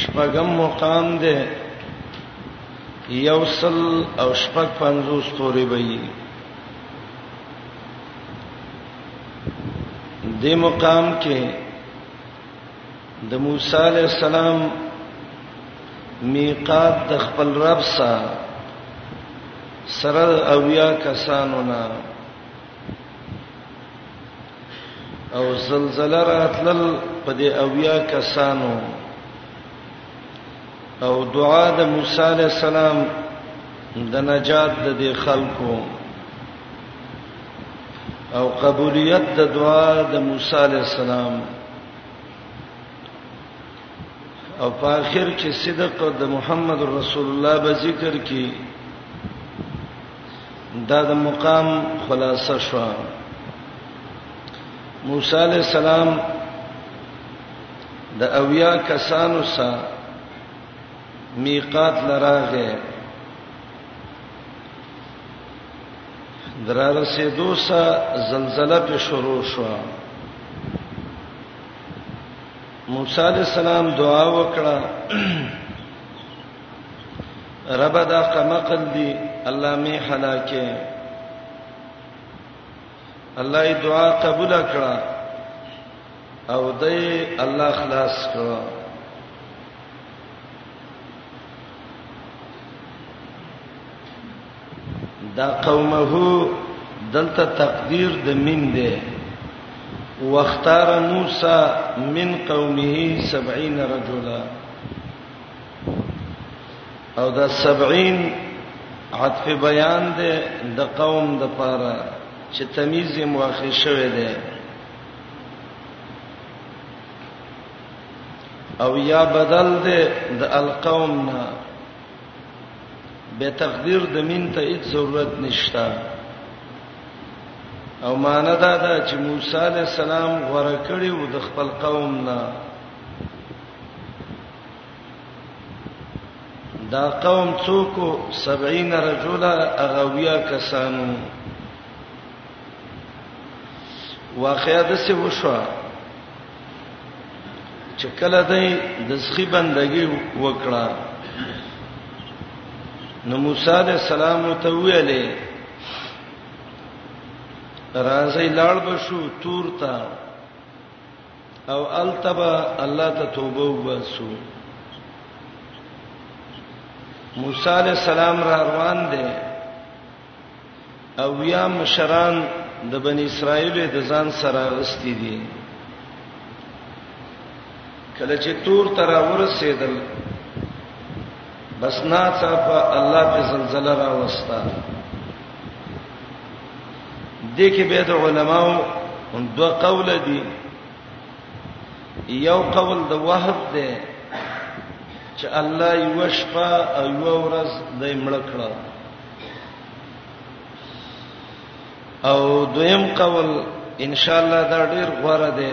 شپږم مقام دی یوصل او شپږ پنځوس تورې به یې د مقام کې د موسی علی السلام میقات د خپل رب سره سره اویا کسانو نه او زلزلہ راتلل په دې اویا کسانو او دعا د موسی علی السلام د نجات د دې خلکو او قبولیت د دعا د موسی علی السلام او په اخر کې صدق د محمد رسول الله به ذکر کی دا د مقام خلاصه شو موسی علی السلام د اویا کسانو سره میقات لراغه درا رسیدو سره زلزلہ په شروع شو موسی علی السلام دعا وکړه رب دا قمقل دی الله می هلاکه الله ای دعا قبول کړه او دای الله خلاص کړه دا قومه دلته تقدیر د مين دی واختار موسی من قومه 70 رجلا او دا سبعین عطف بیان ده د قوم د پاره چې تمیز یې مواخې شوه ده او یا بدل ده د القوم نه به تقدیر د مين ته هیڅ ضرورت نشته او معنا دا ده چې موسی علی السلام غره کړی و د خپل قوم نه دا قوم څوک 70 رجلا اغویا کسانو واقعا د څه وشو چې کله دای د سخی بندګي وکړه نو موسی عليه السلام ته ویلې راځي لاړ بشو تور ته او التبا الله ته توبه وباسو موسی علی السلام را روان دي او یا مشران د بنی اسرائیل د ځان سره غستی دي کله چې تور تر ورسېدل بس نا څه په الله په زلزلہ را وستا دې کې به د علماو دوه قول دي یو قول د وحد دی چې الله یو شپه او یو ورځ د مړ کړه او دویم قول ان شاء الله دا ډیر غوړه دی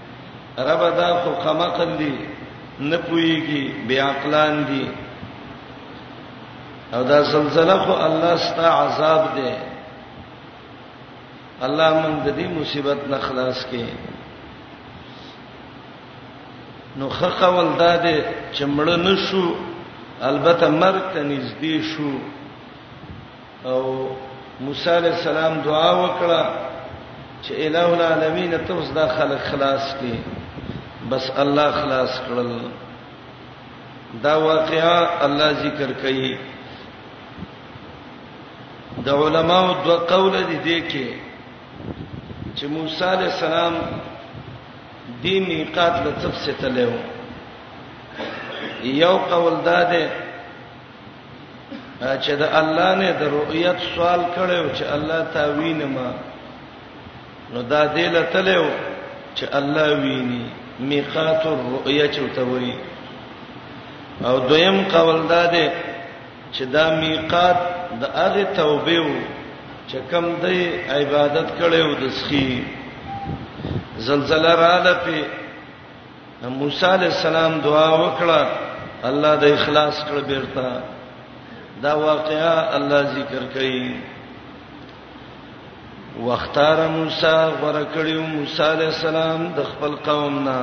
رب دا خو خمقل دي نه پويږي بي عقلان دي او دا زلزلہ خو الله ستا عذاب دی الله مونږ د دې مصیبت نه خلاص کړي نو خخه ولداده چې مړ نشو البته مرګ ته نږدې شو او موسی علیہ السلام دعا وکړه چې الہ العالمین ته اوس دا خلک خلاص کړي بس الله خلاص کړل دا واقعا الله ذکر کوي د علماو د قول دي دي کې چې موسی علیہ السلام دې میقات لڅف ستلو یو قول دا ده چې د الله نه د رؤیت سوال کړو چې الله تا وینما نو دا دې لتلو چې الله ویني میقات الرؤیا چوته وی او دویم قول دا ده چې دا میقات د هغه توبه وو چې کم د عبادت کړو د سخی زلزلہ را لپی موسی علی السلام دعا وکړه الله د اخلاص کړ بیرته دا واقعا الله ذکر کوي واختار موسی ورکړیو موسی علی السلام د خپل قوم نه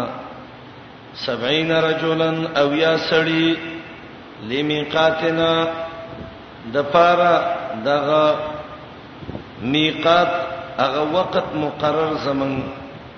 70 رجلا او یا سړی لمیقاتنا د پارا دغه میقات هغه وخت مقرر زمنګ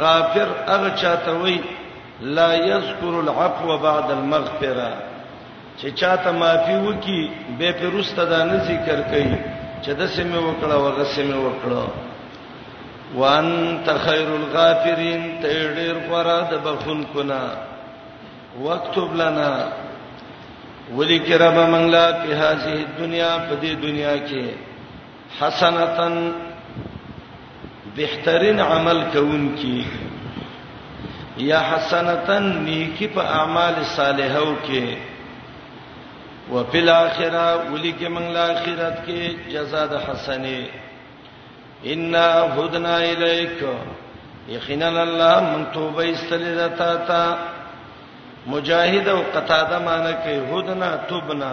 غافر هغه چاته وای لا یذکر العفو بعد المغفره چې چاته معافي وکي به پرسته دا نه ذکر کوي چې د سمې وکړه وغه سمې وکړه وانت خیر الغافرین ته ډیر غره د بخون کنا وکتب لنا ولیک رب من لا په هذه الدنيا په دې دنیا کې حسنتا بهترین عمل کوونکی یا حسنتا نیکی په اعمال صالحو کې و په الاخره ولي کې موږ لا اخرت کې جزاء د حسنه ان هدنا الیک یقینا الله من توبه استلذتا تا مجاهد او قتاده معنی کې هدنا توبنا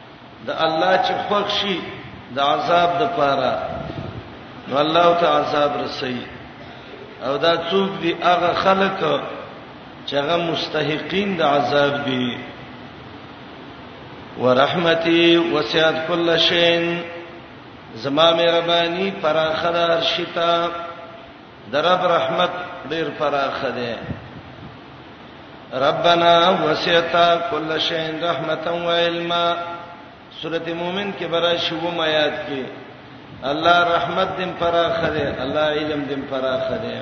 د الله چې خوښ شي د عذاب د پاره نو الله ته عذاب رسي او دا څوک دی هغه خلک چې هغه مستحقین د عذاب دي ورحمتي وسعت كل شيء زما مهرباني پراخه دار شتا د رب رحمت ډیر پراخه دی ربنا وسعت كل شيء رحمتا وعلما سوره مومن کې برا شوو ما یاد کې الله رحمت دم پراخه دی الله علم دم پراخه دی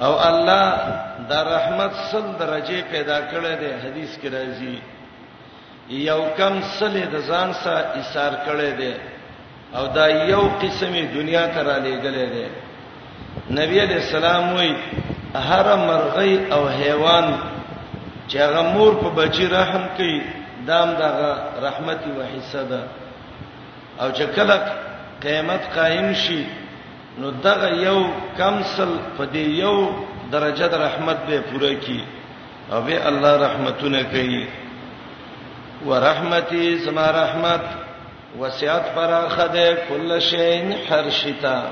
او الله دا رحمت سل درجه پیدا کړې ده حدیث کې راځي یو کم سلې د ځان سره ایثار کړي دي او دا یو قسمه دنیا ته را لېګلې دي نبی علیہ السلام وی هر مرغی او حیوان چې هغه مور په بچی رحم کوي دام دغه رحمت او حصہ ده او چې کله قیامت قائم شي نو دغه یو کمسل په دې یو درجه د رحمت به پوره کی او به الله رحمتونه کوي ورحمتي زما رحمت وسعت فراخه ده کل شین هر شتا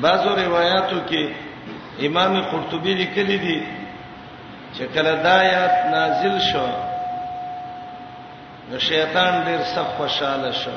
بعضو روایتو کې امام قرطبي لیکلي دي چې کله دا آیات نازل شو نو شیطان ډیر سخت خوشاله شو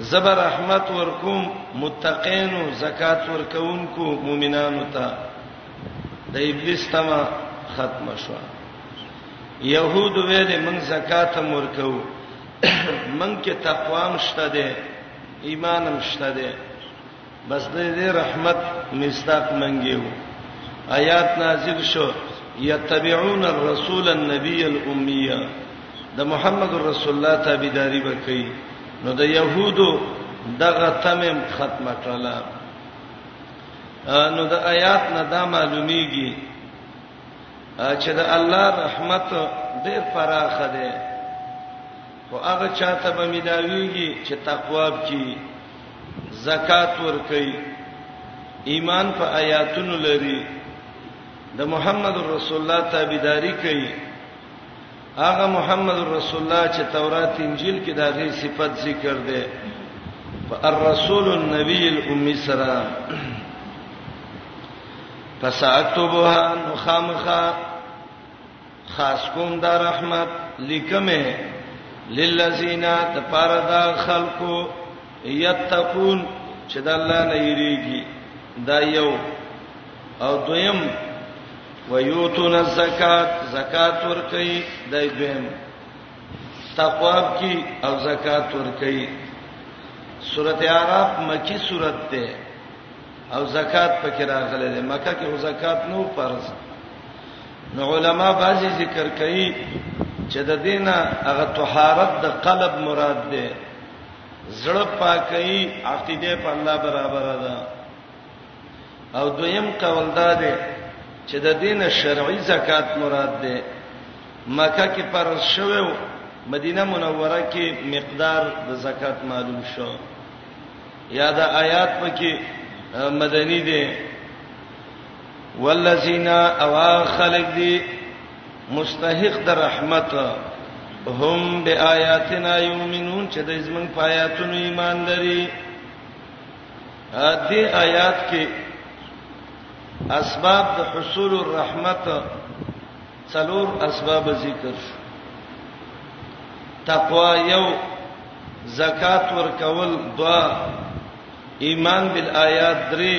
زبر رحمت ورکوم متقین او زکات ورکونکو مؤمنانو ته د ابلیس تما ختم شو يهود ویل من زکات ورکو من کې تقوا مشته ده ایمان مشته ده بس دې دې رحمت مستاق منګیو آیات نازل شو یتبعون الرسول النبی الامیه د محمد رسول الله تابعداري وکړي نو د يهودو دغه تمم ختمه کړه نو د آیات نه دا معلومیږي چې د الله رحمت ډېر فراخه ده او هغه چاته به ملاویږي چې تقوا وکړي زکات ورکوي ایمان په آیاتونو لري د محمد رسول الله تابعداري کوي هغه محمد رسول الله چې تورات انجیل کې دا غي صفت ذکر ده فالرسول النبي الامي سرا فساكتبها نخامخه خاص کوم دا رحمت لیکمه للذین تفارا دا خلقو یتقون چې د الله نه یریږي دا یو او دویم ویوتون الزکات زکات ور کوي دا دویم تقوا کی او زکات ور کوي سورته اعراف مکی سورته او زکات پکې راغلی دی مکه کې زکات نو فرض نو علما بعضی ذکر کوي چې د دینه هغه طهارت د قلب مراد ده زړه پاکي عقیده په الله برابر ده او دویم قول دا ده چې د دینه شرعي زکات مراد ده مکه کې فرض شوو مدینه منوره کې مقدار د زکات معلوم شو یا دا آیات پکې مدنی دی والذین اوا خلق دی مستحق در رحمت هم بیااتنا یؤمنون چې د زمون پایاتونو ایمان لري ا دې آیات کې اسباب د حصول الرحمت څلور اسباب ذکر شو تقوا یو زکات ورکول دوا ایمان بالآیات درې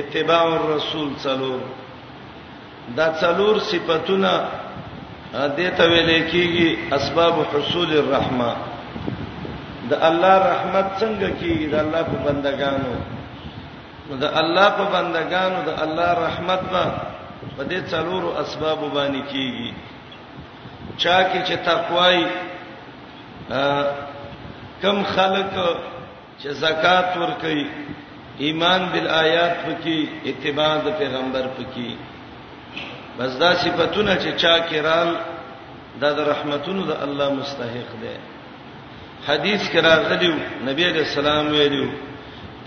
اتباع الرسول څلور دا څلور صفاتونه دته ویل کېږي اسباب حصول الرحمه د الله رحمت څنګه کېږي د الله په بندگانو نو د الله په بندگانو د الله رحمت به په دې څلورو اسباب باندې کیږي چا کې چې تقوای کم خلق چې زکات ور کوي ایمان بالآیات پکې اتباع د پیغمبر پکې بس دا صفاتونه چې چا کې رال د رحمتونو د الله مستحق دی حدیث کې راغلی نبی علیہ السلام ویلو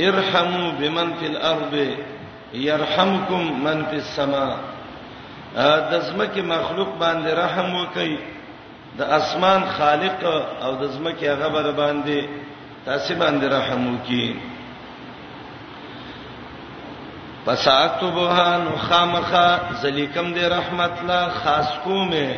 ارحموا بمن فی الارض يرحمکم من فی السما د زمکه مخلوق باندې رحم وکي د اسمان خالق او د زمکه هغه بر باندې تاسو باندې رحم وکي پساتبها نو خامخه ذلیکم دې رحمت لا خاص کومه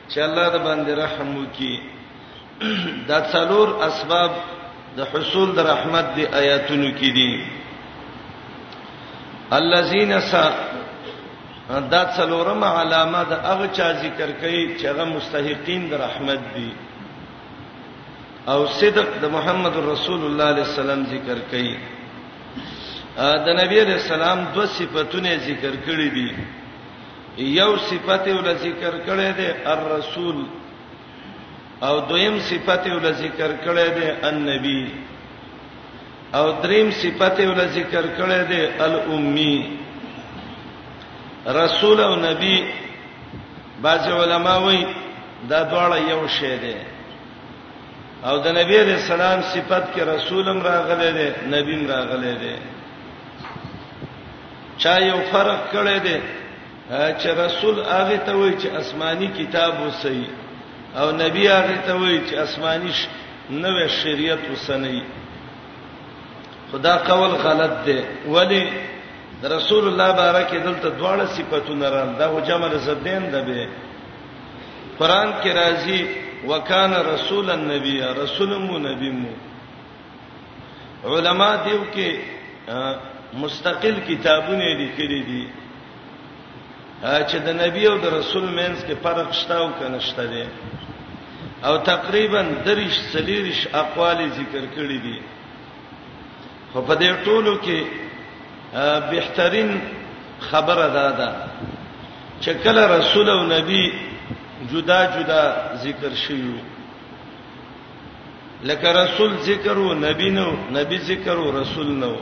چې الله د باندې رحم وکي دا څلور اسباب د حصول د رحمت دی آیاتونو کې دي الذين س دا څلورم علامه د هغه چا ذکر کوي چې هغه مستحقین د رحمت دي او صدق د محمد رسول الله علیه السلام ذکر کوي د نبی علیہ السلام دو صفاتونه ذکر کړې دي یو صفت ول ذکر کړی دی الرسول او دویم صفت ول ذکر کړی دی النبی او دریم صفت ول ذکر کړی دی الامی رسول او نبی بعض علما وایي دا دواړه یو شی دی او د نبی رسول الله صفت کې رسولم راغله ده نبیم راغله ده چا یو فرق کړی دی چې رسول هغه ته وایي چې آسماني کتاب وسي او نبی هغه ته وایي چې آسماني نوې شریعت وسني خدا قول غلط دی ولی رسول الله بارک دلته دواړه صفاتونه رال دا هو جمع زدین ده به قران کې راځي وکانه رسول النبی رسول مو نبی مو علما دیو کې مستقل کتابونه لیکلي دي چې د نبی او د رسول مینس کې فرق شته او کنه شته دي او تقریبا دریش سلیریش اقوال ذکر کړی دي خو په دې ټولو کې بهترین خبره ده ده چې کله رسول او نبی جدا جدا ذکر شوی لکه رسول ذکر او نبی نو نبی ذکر او رسول نو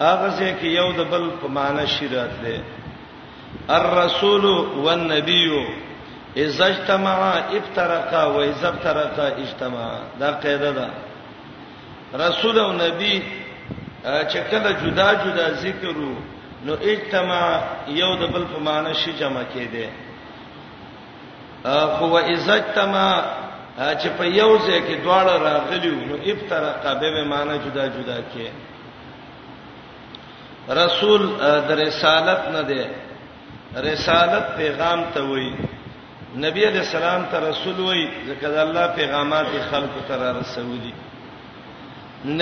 هغه ځکه یو د بل په معنی شیرات دی الرسول والنبي اذا اجتمع افترقا واذا افترقا اجتمع دا قاعده ده رسول او نبی چې کله جدا جدا ذکرو نو اجتماع یو د بل په معنی شي جمع کېده خو اذجتما چې په یو ځای کې دواړه راغلی نو افترقه به به معنی جدا جدا کې رسول د رسالت نه دی رسالت پیغام ته وایي نبی علیہ السلام ته رسول وای ځکه د الله پیغامات خلکو ته را رسولي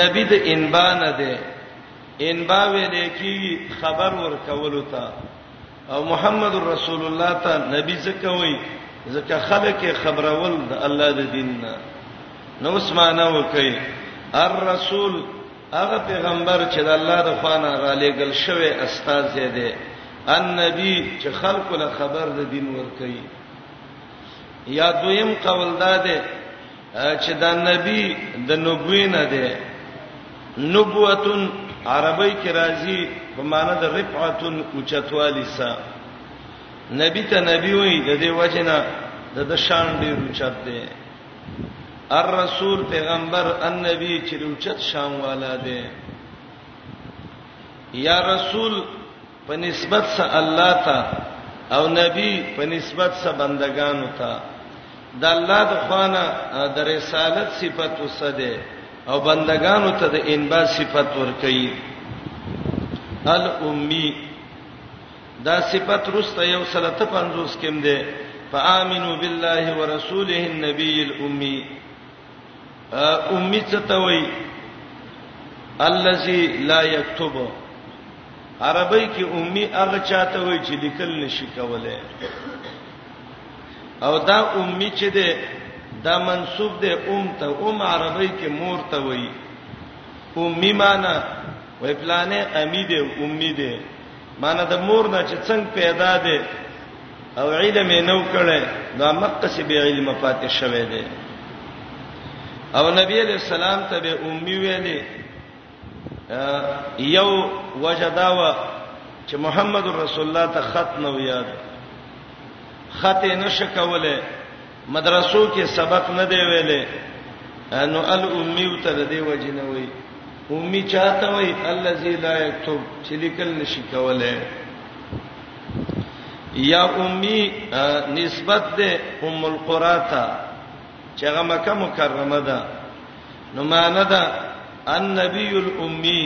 نبی د انبا نه ده انبا ویل کی خبر ورکول ته او محمد رسول الله ته نبی ځکه وای ځکه خلک خبرول د الله د دین نه نو اسمانه وکي الرسول هغه پیغمبر چې د الله د خوانه را لېګل شوی استاد دی النبی چې خلکو له خبر د دین ور کوي یا دویم قول دا دی چې دا نبی د نبوی نه دی نبوتن عربی کې راځي په معنی د رفعتن اوچتوالی سره نبی ته نبی وای د دې وجنه د د شان ډیر اوچت دی الرسول پیغمبر النبی چې اوچت شان والا دی یا رسول په نسبت سه الله ته او نبی په نسبت سه بندگانو ته د الله د خوانه د رسالت صفت وسده او بندگانو ته د انبا صفت ورکي الامی دا صفت رسته یو سره ته 50 کېم ده فآمنو بالله ورسوله النبي الأمي امي څه ته وای الذي لا يكتب عربی کې امي هغه چاته وای چې لیکل نشي کولای او دا امي چې ده دا منسوب ده ام ته ام عربی کې مور ته وای امي معنی وای پلانې امي ده امي ده معنی د مور نه چې څنګه پیدا دی او علم یې نو کړي دا مقصد به علم پاتې شوی دی او نبی علیہ السلام ته به امي ویلې یو وجداوا چې محمد رسول الله ته خط نو یاد خط نه شکوله مدرسو کې سبق نه دی ویلې نو الامی ته د دې وجه نه وای امی چاته وای الذی لا یكتب چې لیکل نشي کوله یا امی نسبت ده ام القرى ته چې هغه مکه مکرمه ده نو معنی ده النبی الامی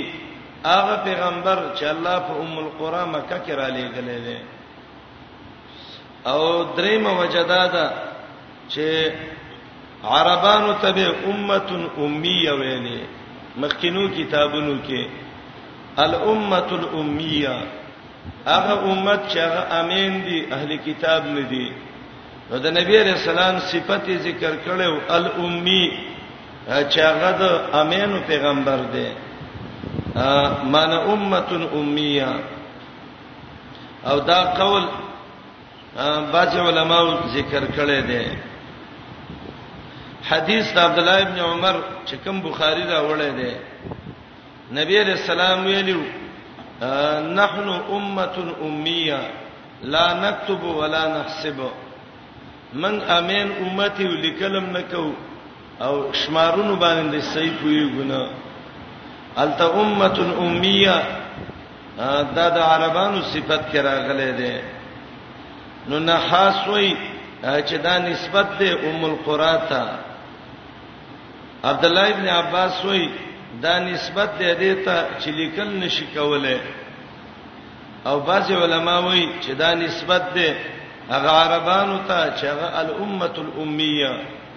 هغه پیغمبر چې الله په ام القرى مکه کې را لېږلې ده او دریم وجدا ده چې عربانو ته به امه امیه ویلې مخکینو کتابونو کې الامه الامیه هغه امت چې هغه امین دي اهل کتاب نه دي نو د نبی علیہ السلام صفته ذکر کړو الامی چې هغه د امین پیغمبر دی معنی امه امیه او دا قول بعض علماو ذکر کړی دی حدیث د عبد الله ابن عمر چې کوم بخاری دا وړی دی نبی رسول الله ویلو نحن امه امیه لا نكتب ولا نحسب من امین امتی ولیکلم نکو او شمارونو باندې صحیح پویګونه الته امه امیه دا د عربانو صفت کې راغلي دي نو نه خاص وي چې دا نسبت ده ام القرا ته عبد الله ابن عباس وي دا نسبت ده دې ته چې لیکل نشي کوله او بعض علما وایي چې دا نسبت ده هغه عربانو ته چې هغه الامه الامیه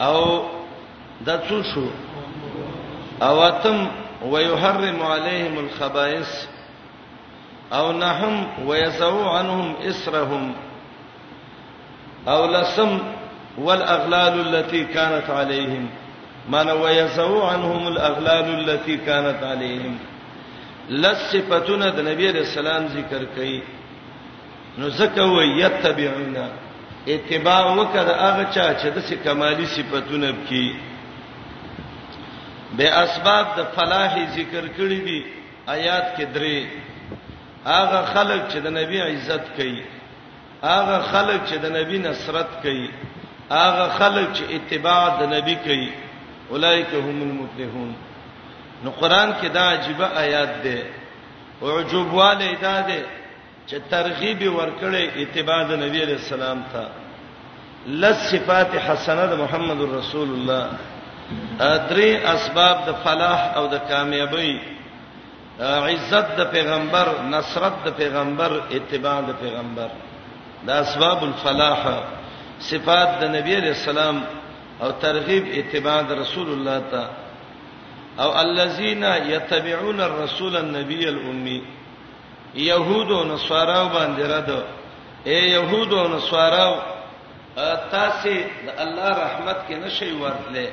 او د څه شو اوتم ويحرم عليهم الخبائث او نحم ويسو عنهم اسرهم او لسم والاغلال التي كانت عليهم معنى ويسو عنهم الاغلال التي كانت عليهم لصفتنا د نبی رسول الله ذکر کړي نو زکه و یتبعون اتباع وکړه هغه چا چې د سې کمالی صفاتونه بکی به اسباب د فلاح ذکر کړی دي آیات کې درې هغه خلک چې د نبی عزت کوي هغه خلک چې د نبی نصرت کوي هغه خلک چې اتباع د نبی کوي اولایک هم المفلحون نو قران کې دا عجیب آیات ده او عجوب والے دا ده چې ترغیب ورکړي اتباع د نبی علیہ السلام ته لس صفات حسنه د محمد رسول الله درې اسباب د فلاح او د کامیابی عزت د پیغمبر نصرت د پیغمبر اتباع د پیغمبر دا اسباب الفلاح صفات د نبی علیہ السلام او ترغیب اتباع د رسول الله ته او الذين يتبعون الرسول النبي الامي يهودو نصاراو باندې رد اے يهودو نصاراو تاسو د الله رحمت کې نشي ورتله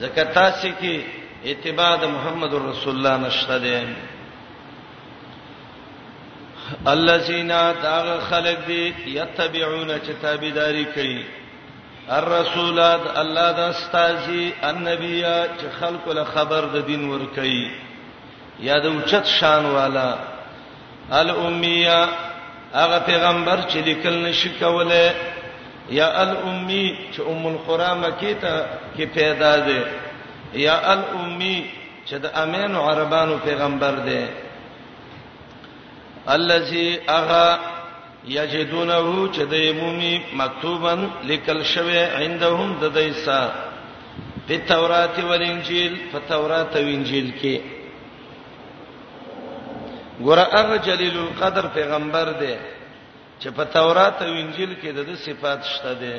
ځکه تاسو کې اتباع د محمد رسول الله نشته دي الذين داغ خلق دي يتبعون چتابداري کوي الرسولات الله د استاذي النبي چې خلق له خبر د دین ور کوي یا د اوچت شان والا الامیه هغه پیغمبر چې لیکل نشي کوله یا الامی چې ام القرى مکی ته کې پیدا ده یا الامی چې د امین عربانو پیغمبر ده الذي اغا یجدونه چې د عمومي مکتوبا لیکل شوی عندهم د دیسا په تورات او انجیل په تورات او انجیل کې ګور هغه جلیل القدر پیغمبر دی چې په تورات او انجیل کې د صفات شته دی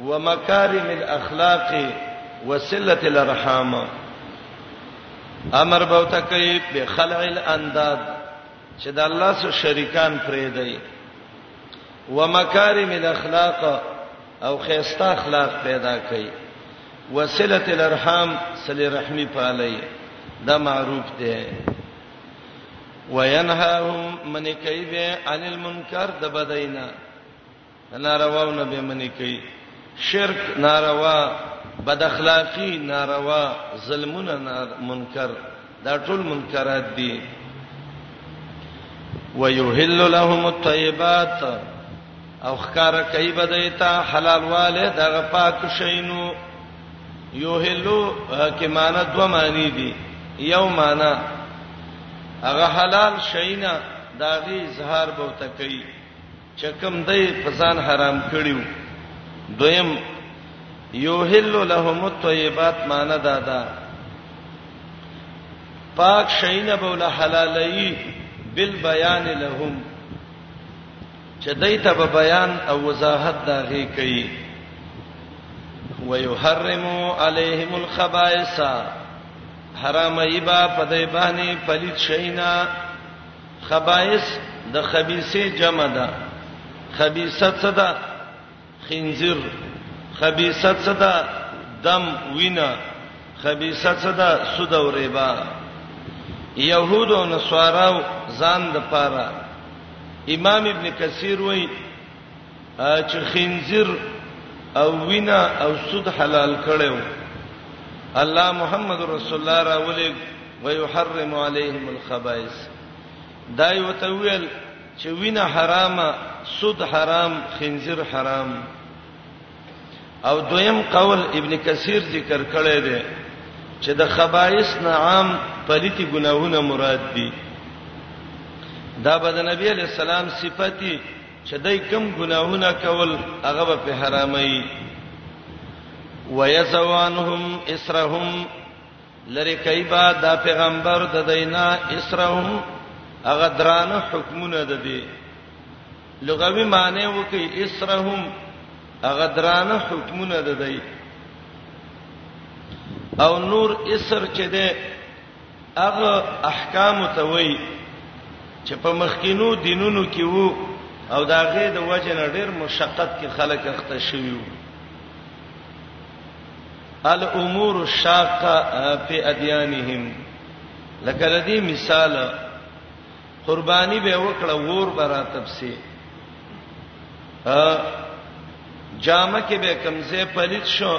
ومکارم الاخلاق وصلة الارحام امر به وته کوي په خلع الانداد چې د الله سره شریکان پرې دی ومکارم الاخلاق او خيسته اخلاق پیدا کوي وصله الارحام صله رحمی پالي دا معروف دی وینهاهم من کیبه عن المنکر د بدینا نارواو نه به منی کوي شرک ناروا بد اخلاقی ناروا ظلمونه نار منکر دا ټول منکرات دي ويحل لهم الطيبات او خکار کوي بدایتا حلال والے دغه پاک شینو یوهلو کې معنی دوه معنی دي یو معنی هغه حلال شینا داغي اظهار بوته کوي چه کوم دی په ځان حرام کړیو دویم یوهل لهم الطیبات معنی دا ده پاک شینه بوله حلالای بل بیان لهم چې دای ته به بیان او وضاحت دا غي کوي ويحرم عليهم الخبائث حرام ایبا په دای باندې پلیت شینا خبائث د خبيثه جمع ده خبيثه څه ده خنزير خبيثه څه ده دم وینا خبيثه څه ده سود او ربا يهود او نصارا ځان د پاره امام ابن کثیر وای چې خنزیر او وینا او سود حلال کړو الله محمد رسول الله راولې ويحرم عليهم الخبائث دا یو ته ویل چې وینا حرامه سود حرام خنزیر حرام او دویم قول ابن کثیر ذکر کړی دی چې د خبائث نه عام پلیتی ګناهونه مراد دي دا به د نبی علی السلام صفتی چې دوی کوم ګناهونه کول هغه به په حرامي ويزوانهم اسرهم لری کایبا دا پیغمبر د دینا اسرهم هغه درانه حکمونه د دې لغوي معنی وکي اسرهم هغه درانه حکمونه د دی او نور اسر چې ده هغه احکامو ته وایي چې په مخکینو دینونو کې وو او د هغې د وجې نه ډېر مشقت کې خلک اخته شوي وو. الامور الشاقه فی ادیانهم لکه د دې مثال قرباني به وکړه ور برا تبسي ا جامه کې به کمزه پلیت شو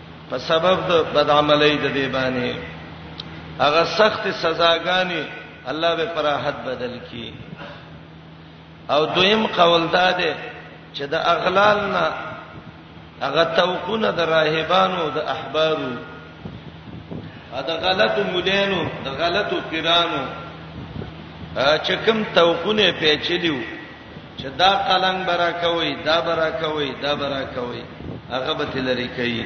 په سبب د بدعملۍ د دې باندې هغه سخت سزاګانی الله به پراحت بدل کی او دویم قول دا ده چې د اغلال نه هغه توقونه د راهبانو د احبارو دا غلط مولانو د غلطو پیرانو چې کوم توقونه پیچلیو چې دا قلنګ برا کوي دا برا کوي دا برا کوي هغه به تلری کوي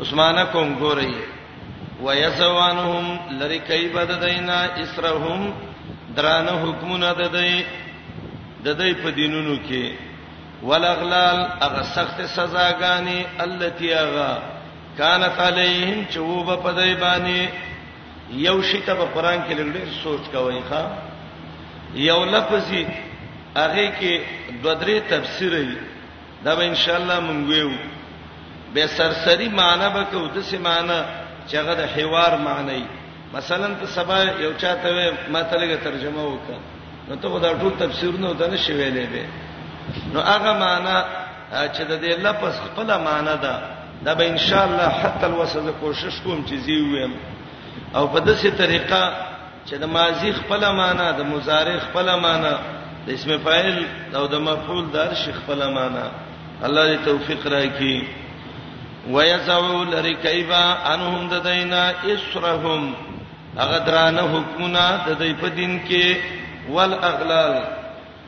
عثمانه کوم ګوري ويسوانهم لری کوي بد دینا اسرهم درانه حکمونه د دی د دی په دینونو کې ولغلال هغه سخت سزاګانی التي هغه كانت عليهم چوب په دی باندې یو شی ته په قران کې لګړي سوچ کوي ښا یو لفظي هغه کې دوه درې تفسیر دی دا به ان شاء الله مونږ ویو به سرسری معنی به کو د سې معنی چې هغه د حوار معنی مثلا ته سبا یو چاته ماته لګه ترجمه وکړه نو ته دا ټول تفسیرونه ودانه شویلې به نو هغه معنی چې د دې لفظ خپل معنی ده دا به ان شاء الله حتی الوسه کوشش کوم چې زی ویم او په داسې طریقه چې د ماضی خپل معنا د مضارع خپل معنا د اسم فاعل او د مفعول د هر شي خپل معنا الله دې توفیق راکړي ويزعو لری کایبا انهم د دینا اسرهم هغه درانه حکمونه د دې په دین کې والاغلال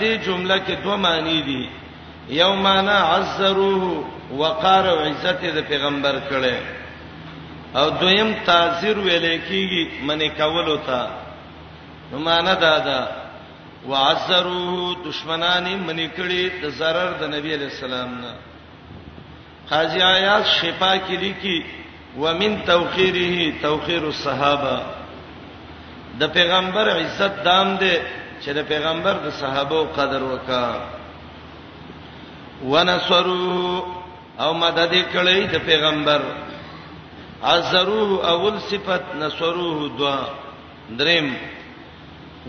دې جمله کې دوه معنی دي یو معنی عزروه وقار او عزت د پیغمبر کړي او دویم تعذير ویل کیږي منی کول وتا نو معنی دا ده وعزروه دشمنان منی کړي د zarar د نبی علی السلام نه قاضی عیاض شفا کې لیکي ومن توقیره توقیر الصحابه د پیغمبر عزت دام دی چې د پیغمبر د صحابه قدر وکا ونصرو او مدد کړی د پیغمبر عزروه اول صفت نصروه دوا دریم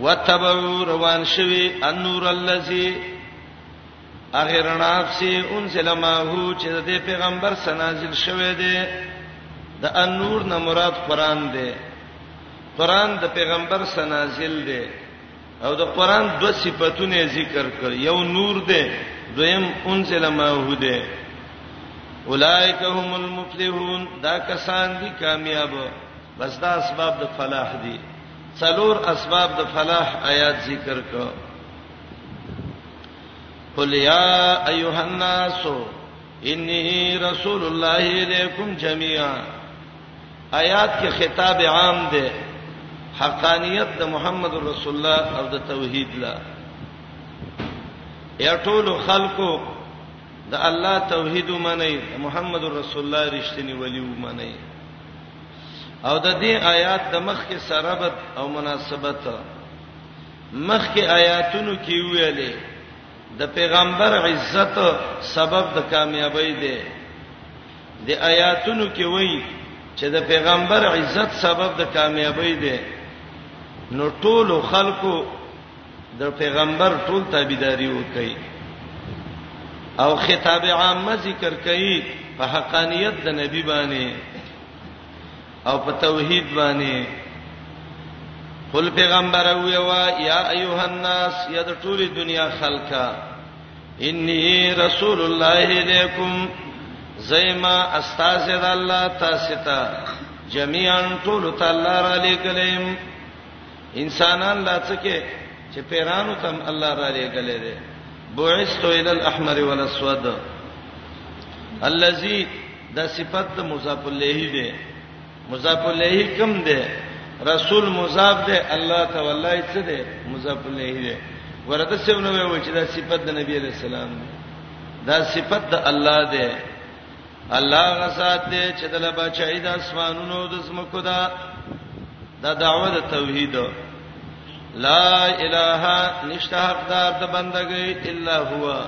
وتبعوا روان شوي النور الذي هغه رڼا چې انزل ما هو چې د پیغمبر سنازل شوه دی د انور نه مراد قران دی قران د پیغمبر سنازل دی او د قران دو صفاتونه ذکر کړ یو نور دی دویم انزل ما هو دی اولائک هم المفلحون دا کسان دي کامیاب بس دا اسباب د فلاح دي څلور اسباب د فلاح آیات ذکر کړ قل یا ایها الناس انی رسول الله الیکم جميعا آیات کې خطاب عام دی حقانیت د محمد رسول الله او د توحید لا یا ټول خلکو د الله توحید ومني محمد رسول الله رښتینی ولی ومني او د دې آیات د مخ کې سرابت او مناسبت مخکې آیاتونو کې ویلې د پیغمبر عزت سبب د کامیابی دی د آیاتونو کې وایي چې د پیغمبر عزت سبب د کامیابی دی نو ټول خلکو د پیغمبر ټول تابعداري وکړي او خطاب عامه ذکر کوي په حقانيت د نبی باندې او په توحید باندې خپل پیغمبر ویوا یا ایها الناس یا د ټولې دنیا خلکا انی رسول الله الیکم زیما استاذ د الله تاسو ته جميعا ټول تعالی را لګلم انسانان لا څکه چې پیرانو تم الله را لګلې ده بعثت الى الاحمر والاسود الذي دا صفت د مضاف الیه دی مضاف الیه کم دی رسول مضاف دی الله تعالی څه دی مضاف الیه دی ورته څه نو وی چې دا صفت د نبی علی السلام دی دا صفت د الله دی الله غسات دی چې د لبا چای د اسمانونو د زمکو دا دا دعوه د توحید لا اله نشته حقدار د بندګۍ الا هو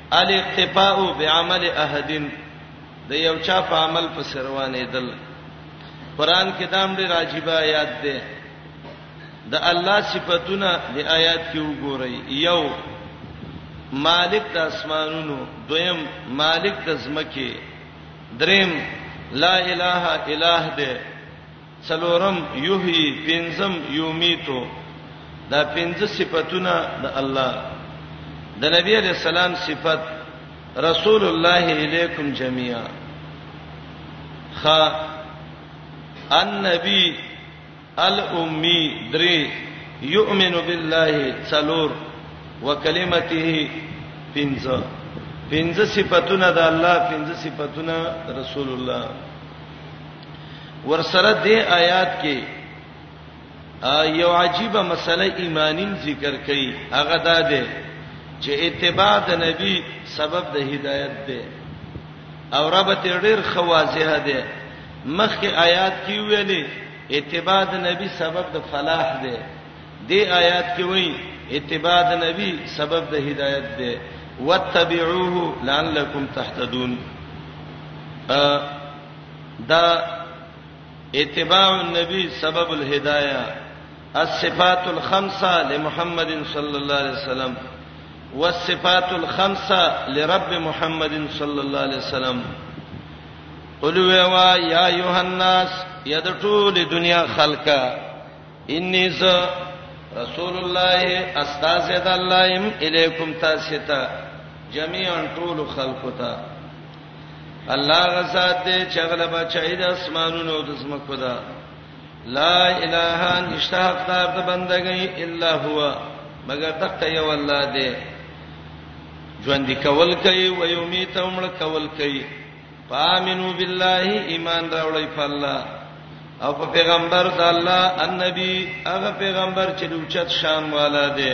الاقتفاء بعمل احد د یو چا په عمل په سروانه دل قران کې دام ډېر عجیب آیات ده د الله صفاتونه د آیات کې وګورئ یو مالک د اسمانونو دویم مالک د زمکه دریم لا اله الا هو څلورم یحیی پنځم یومیتو دا پنځه صفاتونه د الله د نبی علی السلام صفات رسول الله الیکم جميعا خ النبی الامی دری یؤمن بالله څلور وکلمته پنځه پنځه صفاتونه د الله پنځه صفاتونه رسول الله ورسره دې آیات کې یو عجیب مسله ایمانی ذکر کړي هغه دا ده چې اتباع د نبی سبب د هدایت ده او ربط ډیر خواځه ده مخکې آیات کې ویلې اتباع د نبی سبب د فلاح ده دې آیات کې وایي اتباع د نبی سبب د هدایت ده واتبعوه لعلکم تهتدون دا اتباع النبی سبب الهدایه الصفات الخمسه لمحمد صلی الله علیه وسلم والصفات الخمسه لرب محمد صلی الله علیه وسلم قلوا وا یا ایها الناس یا د ټول دنیا خلقا انی ز رسول الله استاذ د الله الیکم تاسو ته جميعا ټول خلقو ته الله غزاد دې چغله بچای د اسمانونو او د زمکو دا لا اله نشته حقدار د بندګۍ الا هو مگر دغه یو الله دې ژوند کول کوي و یومیت عمر کول کوي فامنو بالله ایمان راوړی په الله او په پیغمبر د الله النبي هغه پیغمبر چې د اوچت شان والا دی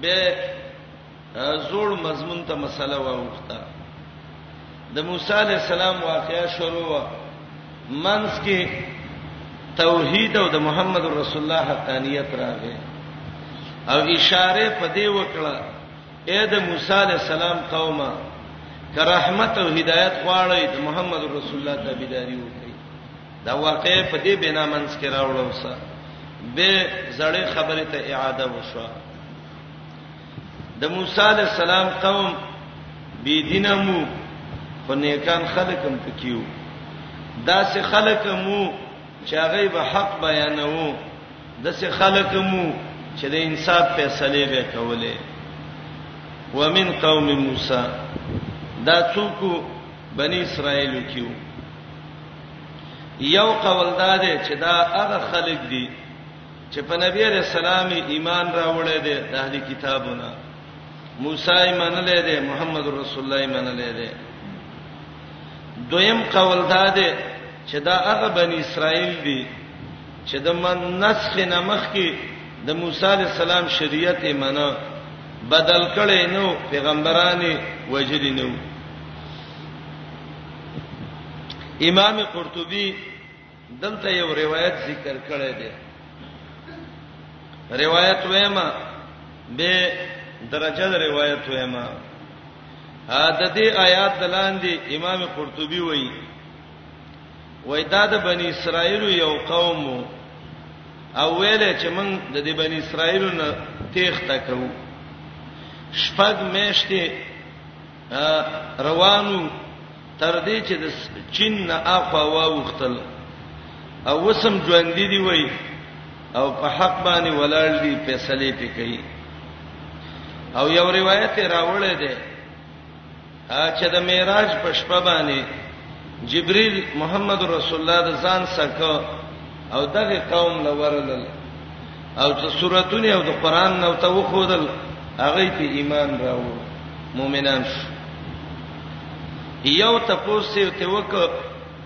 به زوړ مضمون ته مسله واوخته د موسی علی السلام واقعیا شروع منس کې توحید او د محمد رسول الله حقانیت راغی او اشاره په دې وکړه اې د موسی علی السلام قومه که رحمت او هدایت غواړی د محمد رسول الله تابعداري وکړي دا واقعه په دې بنا منځ کې راوړل سه به زړې خبره ته اعاده وشو د موسی علی السلام قوم بی دینه مو خو نیکان خلقم پکیو دا سه خلق مو چې هغه به حق بیانوو د سه خلق مو چې د انصاف فیصله به کوله ومن قوم موسی دا څوک بنی اسرائیل کیو یو قول دا دی چې دا هغه خلک دي چې په نبی رسول الله ایمان راوړی دی د اهلي کتابونه موسی ایمان لري دی محمد رسول الله ایمان لري دی دویم قول دا دی چې دا هغه بنی اسرائیل دي چې د من نسخ نه مخکې د موسی علی السلام شریعت یې منه بدل کړي نو پیغمبرانو وجلی نو امام قرطبي دلته یو روایت ذکر کړی دی روایت وېما به درجه روایت وېما ا د دې آیات دلاندې امام قرطبي وایي وای دا د بنی اسرائیل یو قوم او ویل چې موږ د دې بنی اسرائیل نه تیښته کوو شپږ میاشتې روانو تر دې چې د چین نه اخوا واوختل او وسم ژوند دي وای او په حق باندې ولاړ دي فیصله پکې او یو روایت راوړی دی چې د معراج په شپه باندې جبريل محمد رسول الله د ځان سکه او دغه قوم لورل او چې سوراتونه او د قران نو ته وخودل هغه په ایمان راو مؤمنان شو یو تاسو ته وک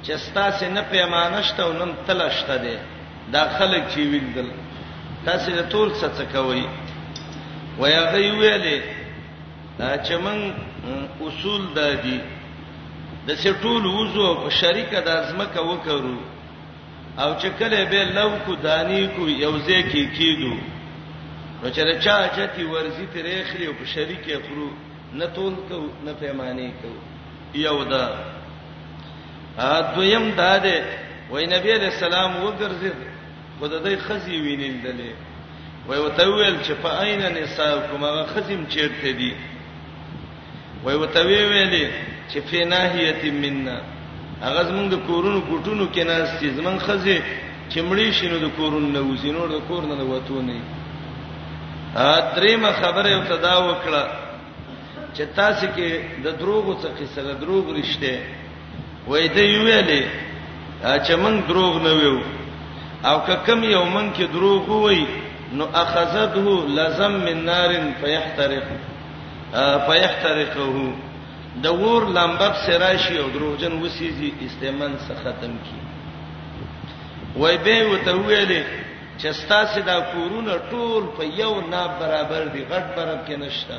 چې ستاسو نه پیمانه شته او نن تلشته دي دا خلک چې ویندل تاسو ټول څه څه کوي ویا غي ویلې چې موږ اصول دادي د سټول وزو په شریک د ازمکه وکړو او چې کله به لو کو دانی کو یوځې کې کیدو نو چې چا چتی ورزي ترې خري او په شریک خرو نه تول کو نه پیمانه کو یو دا ا دویم دا ده وای نبی علیہ السلام وګرځید خو د دې خزي وینیل دلې وای وته ویل چې په عین نساء کومه خزم چیرته دي وای وته ویلې چې په ناحیت مننا هغه زمونږ د کورونو کوټونو کې ناس چې زمونږ خزي چې مړی شینو د کورونو نه وځي نور د کور نه وته نه ا دریمه خبره یو تدا وکړه چې تاسو کې د دروغو څخه سره دروغ رښتیا وای دی ویلې چې موږ دروغ نه ویو او که کم یو موږ کې دروغ وای نو اخذته لزم من نار فيحترق فيحترقه د ور لمبب سراشي او دروغجن وسیږي استعمال څخه ختم کی وای به وته ویلې چې ستاسو دا کورونه ټول په یو نه برابر دي غټ برابر کې نشته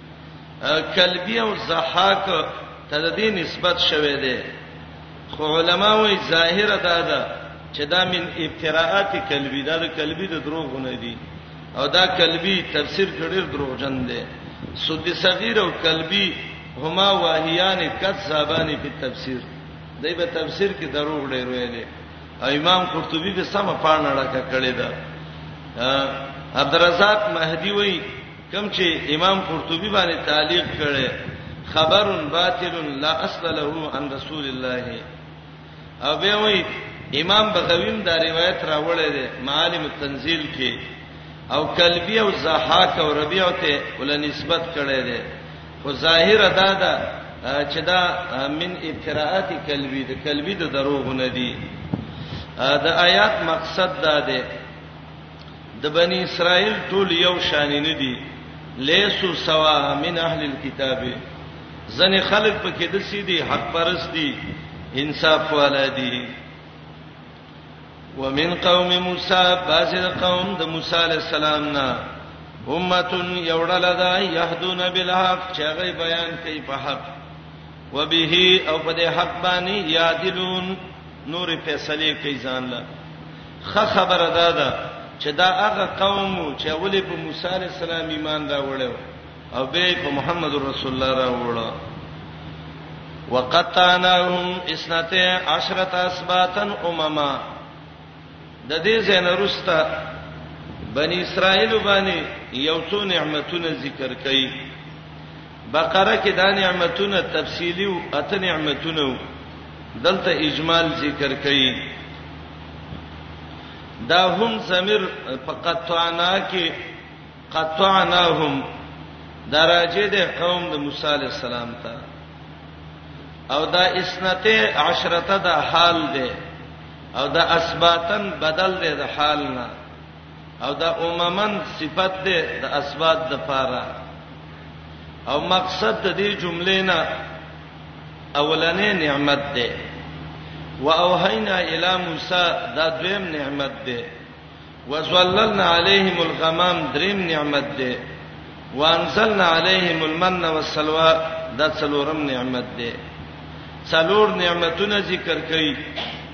کلبی او زحاک ته د دې نسبت شوه دی خو علما وایي ظاهره دا ده چې دا من ابتراءات کلبی دا د کلبی د دروغونه دي او دا کلبی تفسیر کړي دروغجن دی سود صغیر او کلبی هما واهیان کذابان په تفسیر دای په تفسیر کې دروغ ډېر ویل دي امام قرطبي به سم پاڼه ډکه کړې ده عبدالرزاق مهدی وایي کوم چې امام قرطبي باندې تعلیق کړي خبر باطل لا اصل له عن رسول الله او به وی امام بغویم دا روایت راوړی دی معالم التنزیل کې او کلبی او زحاک او ربیع ته ول نسبت کړی دی خو ظاهر ادا ده چې دا من ابتراءات کلبی د کلبی د دروغ نه دی دا آیات مقصد دا دی د بنی اسرائیل ټول یو شان نه دي لیسو سوا من اهل الكتاب زنه خلق پکې د سیدی حق پرستی انصاف والا دي ومن قوم موسی باز قوم د موسی علی السلام نه امتون یوړل دا یهدون بالحق چې غي بیان کوي په حق وبه او په دې حق باندې یادلون نور فیصله کوي ځان له ښه خبره دا ده چې دا هغه قوم وو چې اولې په موسی عليه السلام ایمان راوړل او به په محمد رسول الله راوړل وقطعناهم اسنته عشرة اسباتن امما د دې زینرستا بنی اسرائیل باندې یو څو نعمتونه ذکر کړي بقره کې دا نعمتونه تفصیلی او اته نعمتونه دلته اجمال ذکر کړي دا هم زمير فقطعنا کې قطعناهم دراجه د قوم د موسی عليه السلام ته او دا اسنته عشرته د حال ده او دا اسباتن بدل ده د حال نه او دا اممن صفت ده د اسباد د پاره او مقصد د دې جملې نه اولنې نعمت ده واوهینا الی موسی دا دویم نعمت ده وزللنا علیهم الغمام دریم نعمت ده وانزلنا علیهم المن والسلوى دا څلورم نعمت ده څلور نعمتونه ذکر کړي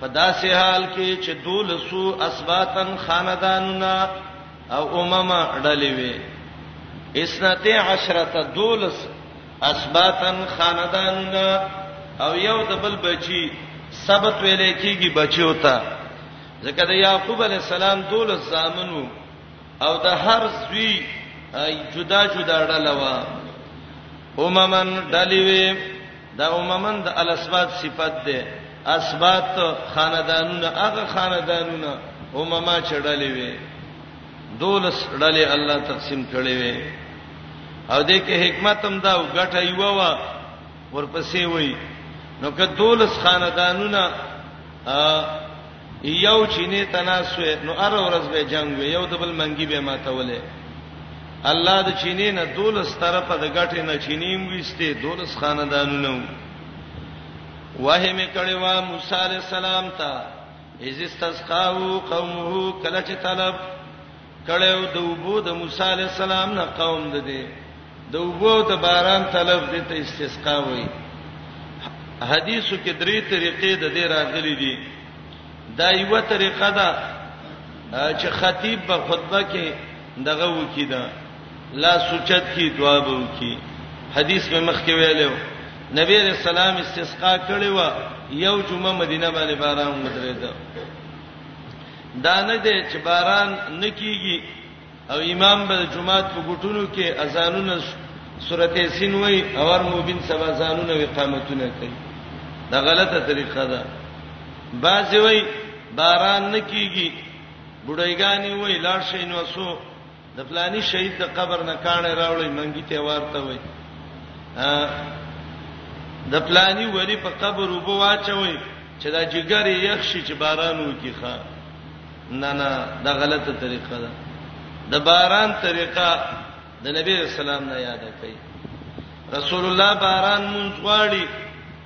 په داسې حال کې چې دولسو اسباتن خاندانونه او امما ډلې وي اسنته عشرته دولس اسباتن خاندانونه او یو د بل بچي سبت ویلې کیږي بچیو ته ځکه د یعقوب علی السلام دولس زامنو او د هر زوی جدا جدا ډله وا اممن ډلوي دا اممن د الاسبات صفت ده اسبات خاندانونه هغه خاندانونه امما چړلې وي دولس ډلې الله تقسیم کړې وي او دې کې حکمت هم دا غټه یو وا ورپسې وای نو که دولس خاندانونه یو چینه تناسوي نو ار ورځ به جنگ وي یو د بل منګي به ماتولې الله د چینه نه دولس طرفه د غټې نه چینیم وسته دولس خاندانونو وه می کړي وا موسی عليه السلام ته اذ استسقاو قومه کله چې طلب کړو د وبو د موسی علی السلام نه قوم د دې د وبو د باران طلب دې ته استسقا وای حدیثو کې درې طریقې د دې راغلي دي دا یو طریقه ده چې خطیب په خطبه کې دغه وکی دا لا سوچت کی دعا به وکی حدیث مې مخکې ویلو نبی رسول الله استسقا کړی و یو جمعه مدینه باندې باران ودرېد دا نه دی چې باران نه کیږي او امام به جمعات په ګټونو کې اذانونه سورته سین وای او هر مؤمن سبا ځانونه اقامتونه کوي دا غلطه طریقه ده باز وای باران نه کیږي بډایګانی وای لاړ شي نو سو د فلانی شهید د قبر نه کانه راوړی منګی ته ورته وای د فلانی وری په قبر وبو واچوي چې دا جګر یخ شي چې باران وکي ښا نه نه دا غلطه طریقه ده د باران طریقه د نبی رسول الله نه یاد کړئ رسول الله باران مونږ غواړي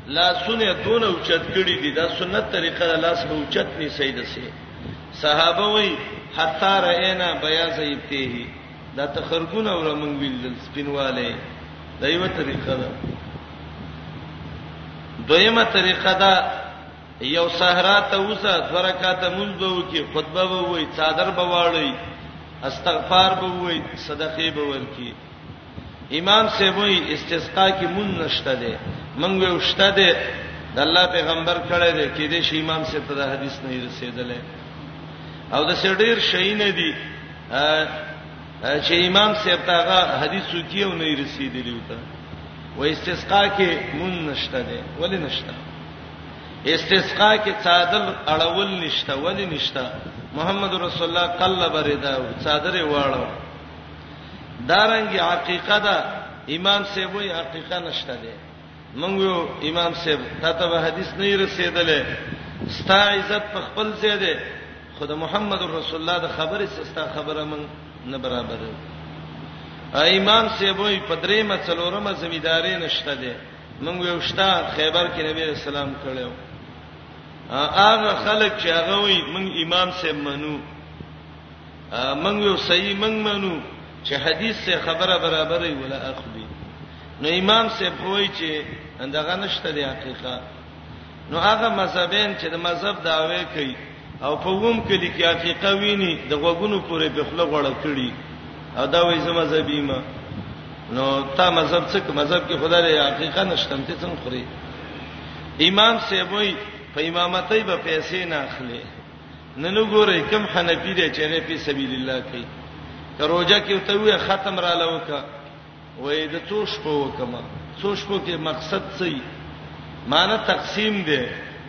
لاسونه دونه اوچت کړي دي دا سنت طریقه ده لاس به اوچت نه سید سي صحابه وي حتا راینا بیاض ایبته دا تخرګونه اور مونږ ویل سپینواله دا یو طریقه ده دویمه طریقه ده یو صحرا ته وسه درکاته مونږ به وکي خطبه به وي صادر به واړی استغفار به وي صدقې به ورکی امام صاحب وی استسقا کې مون نشته ده مونږ ویو شته ده د الله پیغمبر کړه ده کې دې شی امام صاحب ته د حدیث نه رسیدل او د سړیر شي نه دي چې امام صاحب ته هغه حدیث وکیو نه رسیدلی وته و استسقا کې مون نشته ده ولې نشته استسقا کې صادر اړول نشته ولې نشته محمد رسول الله قلب رداو صادره واړو دارنګ حقیقت دا امام صاحب وی حقیقت نشته دی مونږ یو امام صاحب تا ته حدیث نه رسیدلې ستا عزت په خپل ځای دی خدای محمد رسول الله د خبرې سستا خبره مونږ نه برابر امام صاحب وی پدریمه څلورمه زمیداری نشته دی مونږ یو شتا خیبر کې نبی رسول الله کړو هغه خلک چې هغه وی مونږ امام صاحب منو منګ یو صحیح منګ منو چې حدیث سے خبره برابرې ولا اخلي نو امام سے پوي چې اندغه نشته دی حقیقت نو هغه مذهبین چې د مذهب داوی کوي او په ووم کې د کی حقیقت ویني د غوګونو پورې په خله غړل کړي او دا وایي زما مذهبي ما نو تا مذهب څه کوم مذهب کې خدای له حقیقت نشته ته څنګه خوري امام سیبوی په امامتۍ به پیسې نه اخلي نن وګورئ کوم حنفي دی چې هغه په سبیل الله کوي روزه کې ته وې ختم را لوکا وې د څو شپو وکما څو شپو کې مقصد څه معنی تقسیم دی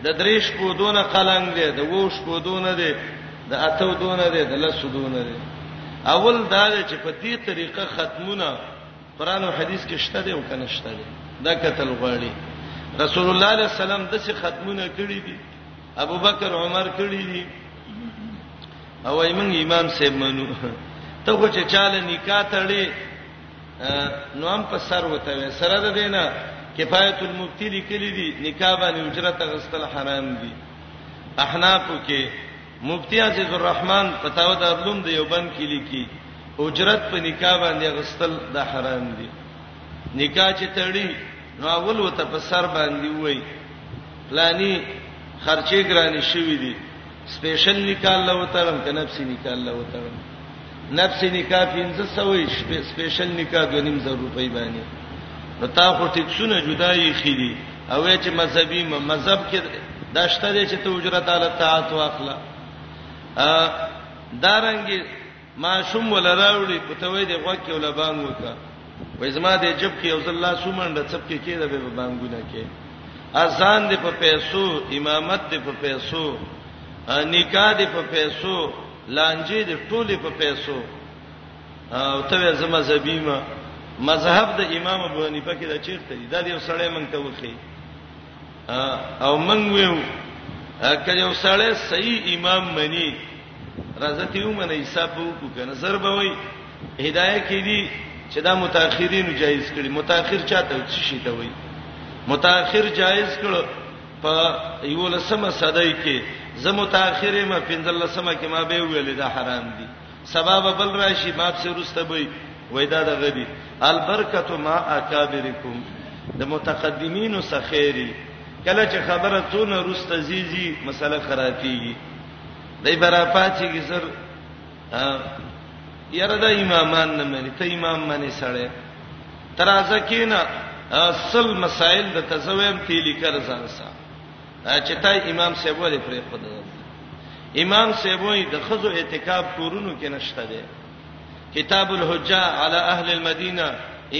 د درې شپو دونه قلنګ دی د وو شپو دونه دی د اتو دونه دی د لسو دونه دی اول دا چې په دې طریقه ختمونه قران او حدیث کې شته دی او کنه شته دی دا کتل غواړي رسول الله صلی الله علیه وسلم د څه ختمونه کړی دي ابو بکر عمر کړی دي او ایمن امام سیب منو ته خو چې چاله نکاح تړي نو هم په سر وته وي سره ده دینه کفایت المبتی لیکلی دي نکاح باندې اجرت غسل حرام دي احناف کې مفتی عزیز الرحمن فتاوا دارلوم د یوبن کې لیکي اجرت په نکاح باندې غسل د حرام دي نکاح چې تړي نو اول وته په سر باندې وای پلاني خرچې ګرانې شوې دي سپیشل نکاح له وترم ک نفسي نکاح له وترم نفسي نکاح 1500 سپیشل نکاح 2.5 روپۍ باندې نو تا خو ټیکسونه جدایي خېدي او چې مذهبي مذهب کې داشته دي چې ته اجرت علی طاعت واخلا ا دارنګي ماشوم ولا راوړي په توې د غوږ کې ولا بانګ وکا وې زما د جب کې یو ځل لا سومنډه چپ کې کېده به بانګونه کې اذان دې په پیسو امامت دې په پیسو نکاح دې په پیسو لانجې دې ټولې په پیسو او ته زما زبیمه مذهب د امام ابو حنیفه کې دا چیرته دی دا یو سړی مونږ ته وخی او موږ ویو کله یو سړی صحیح امام منی رضایت یو منی حساب وکړو کنه زر به وای هدايه کې دي چې دا متأخرین جایز کړي متأخر چاته څه شي ته وای متأخر جایز کړو په یو لسمه صدای کې زه متأخرې ما 15 لسمه کې ما به ویل دا حرام دي سبا به بل راشي ما په سرسته بي وای دا دغه دي البرکت ما اکابرکم د متقدمینو سخیری کله چې خبره تونه روسته زیزی مسله خرابېږي دای برا پاتې کی سر یره د امامان نه مانی ته امام مانی سره ترازه کینا اصل مسائل د تزویم تیلی کر ځان سره چې تا امام صاحب ولې پرې خود امام صاحب وي د خزو اعتکاف کورونو کې نشته دی کتاب الحجه علی اهل المدینه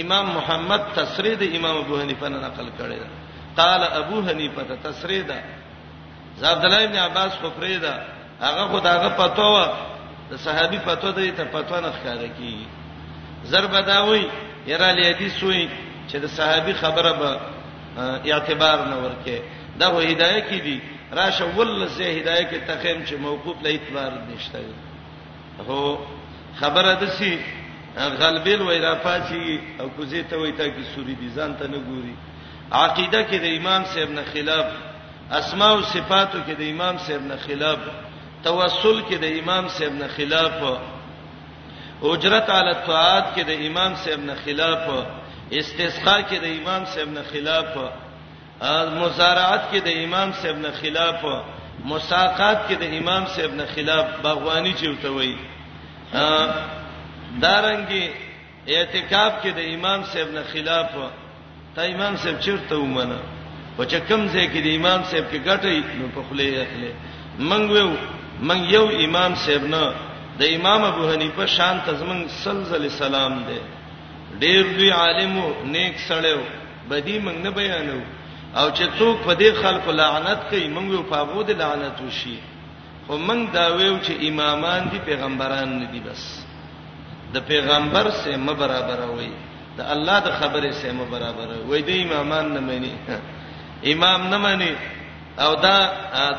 امام محمد تصریح د امام ابو حنیفه نه نقل کړی دی قال ابو حنیفه تصریح ده عبد الله ابن عباس خو پرې ده هغه خو داغه پتو و د صحابي پتو دی ته پتو نه ښکار کی ضرب دا وای یرا لی حدیث وای چې د صحابي خبره به اعتبار نه ورکه دا هو هدايه کی دي راشه ول سه هدايه کې تخیم چې موقوف له اعتبار نشته هو خبره د سی غلبیل وای را پاسی او کوزه ته وای تا کی سوري دي ځان ته نه ګوري عقیده کې د امام صاحب نه خلاف اسماء او صفاتو کې د امام صاحب نه خلاف توسل کې د امام صاحب نه خلاف اجرت علی الطاعات کې د امام صاحب نه خلاف استسقا کې د امام صاحب نه خلاف مزارعات کې د امام صاحب نه خلاف مساقات کې د امام صاحب نه خلاف باغوانی چې وتوي دارنګي اعتکاف کې د امام صاحب نه خلاف تا امام صاحب چیرته ومنه او چې کم ځای کې د امام صاحب کې ګټي نو په خله یې اخلي منګ ویو منګ یو امام صاحب نه د امام ابو حنیفه شان تزمن سلزل سلام دی ډیر لوی عالم او نیک سړیو بدی منګ نه بیانو او چې څوک په دې خلکو لعنت کوي منګ ویو په هغه د لعنت وشي خو موږ دا ویو چې امامان دي پیغمبران نه دي بس د پیغمبر سره م برابر وي د الله د خبرې سره م برابر وي د امامان نه مانی امام نه مانی او دا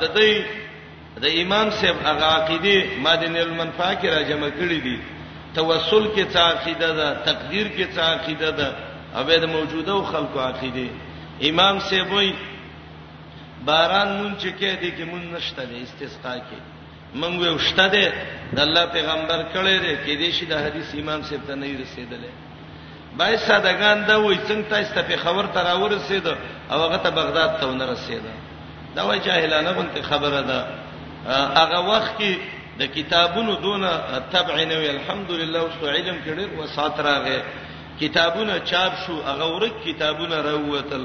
د دې د امام صاحب هغه عقیده مادن المنفع کې را جمع کړې دي توسل کې څه عقیده ده تقدیر کې څه عقیده ده او د موجوده خلکو عقیده امام صاحب وایي باران مون چې کې دي کې مون نشته د استسقا کې مونږ یو شته ده د الله پیغمبر کړي دي کې دې شي د حدیث امام سیب ته نه رسیدلې بای سادهګان دا وای څنګه تاسو ته په خبر تر اورسید او هغه ته بغداد ته ونه رسید دا وای جاهلانه غونته خبره ده هغه وخت کې د کتابونو دون تبع نه وی الحمدلله اوس علم کې ډېر وسات راغې کتابونه چاپ شو هغه ورک کتابونه راووتل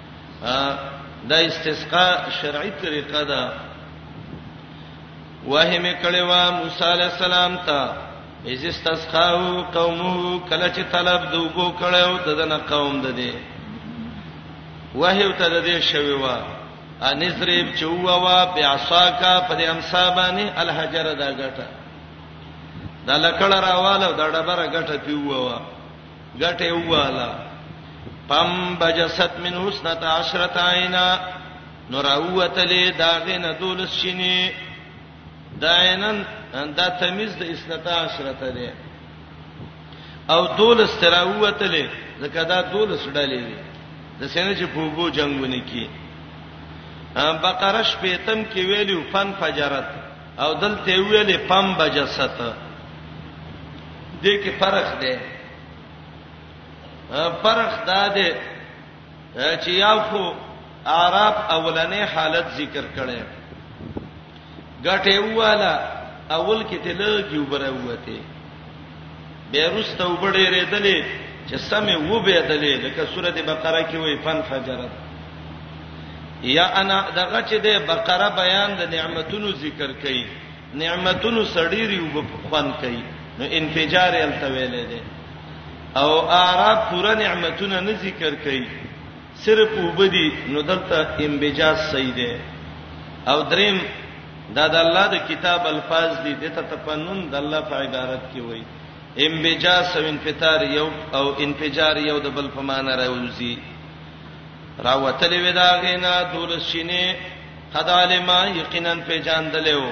دا استسقا شرعي طریقه ده وه می کړي وا موسی علی السلام ته از استسقاو قومو کله چې طلب دوبو کړو ددن قوم د دې وه یو ته د دې شوی وا انذریب چووا وا بیاسا کا پر امسا باندې الحجر دا غټه دا لکړه راواله دا ډبره غټه پیووا ګټه والا پم بجست من حسنت عشرت عینا نوراوتلې داغه نه دولس شینی داینن دا تمیز د اسنتا عشرت ده او دولس تراوتلې ځکه دا دولس ډلې دي د سینې چې په وګو جنگونه کې بقره شپېتم کې ویلو فن فجرت او دلته ویلې پم بجست دې کې فرق دی فرق دا دی چې یا خو عرب اولنې حالت ذکر کړي غټه واله اول کې تلګي وبره وته به رسته وبړې ریدلې چې سمې و به دلې لکه سورته بقره کې وې فن فجرت یا انا دغه چې د بقره بیان د نعمتونو ذکر کړي نعمتونو سړيري وب خوان کړي نو انفجار التویلې ده او اعراب پورا نعمتونه نه ذکر کړي صرف اوبه دي نو دلته انبجاز صحیح دی او دریم دا د الله د کتاب الفاظ دي د تتفنن د الله په عبارت کې وایي انبجاز او انفطار یو او انفجار یو د بل په معنی راوځي راوتلې ودا غینا دولسینه قد علما یقینا په جان دلو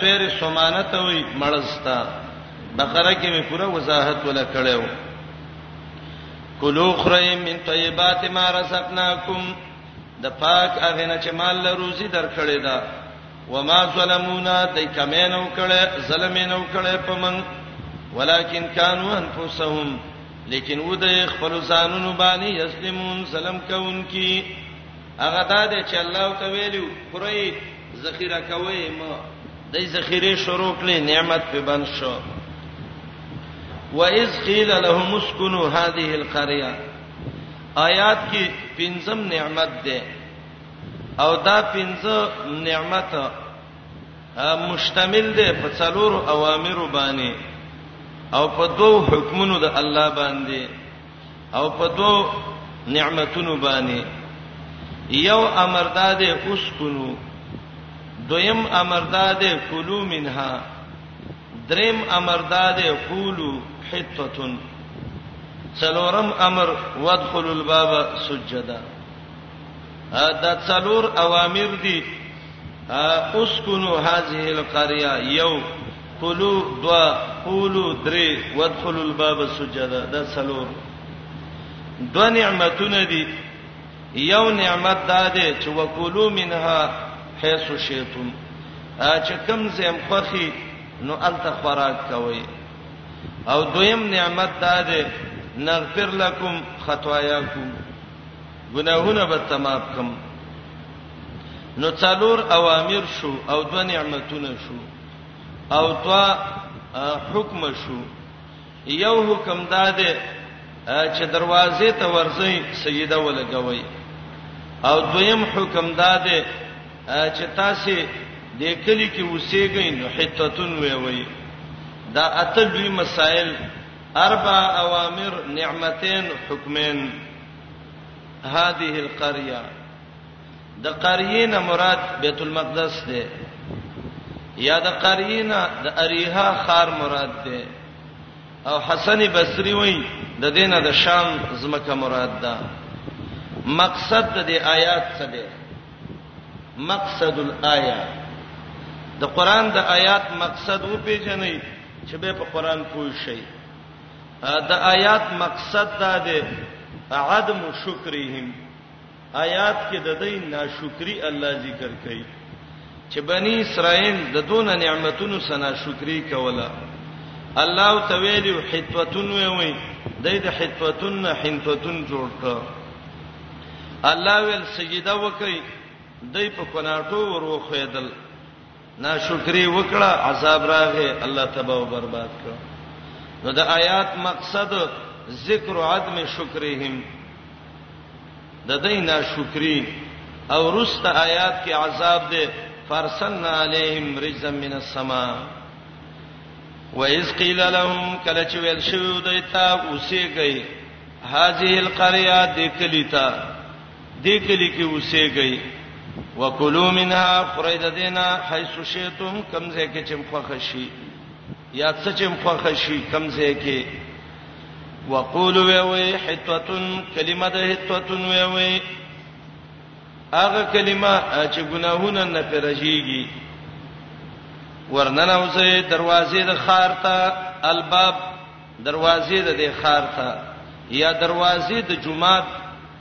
طیر سمانه ته وی مړستا بقره کې مې پوره وضاحت ولا کړو کلو خریم من طیبات ما رزقناکم د پاک هغه نه چې مال له روزي درکړې ده وما ظلمونا دای کمینو کړه ظلمینو کړه پمن ولکن کانوا انفسهم لیکن و د خپل ځانونو باندې یسلمون سلام کوونکی هغه دا چې الله تعالی ویلو خوري ذخیره کوي مو دای ذخیره شروع کړي نعمت په بن شو واذ قیل لهم اسكنوا هذه القريه آیات کې پنځم نعمت ده او دا پنځه نعمت مشتمل ده په څلور اوامر باندې او په دوه حکمونو د الله باندې او په دو نعمتونو باندې یو امر داده اسکونو دویم امر داده کلو منها دریم امر داده قولو حتتن څلورم امر وادخلوا الباب سجدا دا څلور اوامر دي اسكنوا هذه القريه یو قلو دوا قولو درې وادخلوا الباب سجدا دا څلور دو نعمتونه دي یو نعمت دا دی چې وکولو منها حيث شئتم چې کوم زم خوخي نو الته خوراک کوي او دویم نعمت دا دی نغفر لكم خطاياكم گناهونه به تمام کوم نو څلور اوامر شو او دو نعمتونه شو او دوا حکم شو یو حکم داده چې دروازې ته ورځي سیده ولګوي او دویم حکم داده چې تاسو د کلی کې وسیږئ نو حتتون وی وی دا اته دوی مسائل اربع اوامر نعمتين حکمين هذه القريه د قریه نه مراد بیت المقدس دی یا د قریه نه د اریها خار مراد دی او حسن بصری وای د دینه د شام زمکه مراد ده مقصد د دې آیات څه دی مقصد الایا د قران د آیات مقصد و پیژنې چې به په قران پوه شئ د آیات مقصد دا دی عدم شکرهم آیات کې د دې ناشکری الله ذکر کوي چې بنی اسرائیل د دون نعمتونو سنا شکری کوله الله تعالی حتوتن وی وی د دې حتوتن حنتوتن جوړ کړ الله ول سجده وکي دای په کناټو وروخیدل ناشکری وکړه عذاب راغی الله تبا او برباد کړ نو د آیات مقصد ذکر عدم شکرهم د دې ناشکری او رست آیات کې عذاب ده فرسلنا علیهم رجزا من السماء وَإِذْ قِيلَ لَهُمْ کله چې ویل شو دوی ته اوسېږئ هذه القريه د کلیتا دې کلی کې اوسېږئ وکلو منها خورئ د دینا حيث شئتم کم ځای کې چې مخه شي یا څه چې مخه شي کم ځای کې وقول وی وی حتوتن کلمه د حتوتن وی وی هغه کلمه چې ګناهونه نه پرځيږي ورننه اوسه دروازې د خار ته الباب دروازې د خار ته یا دروازې د جمعات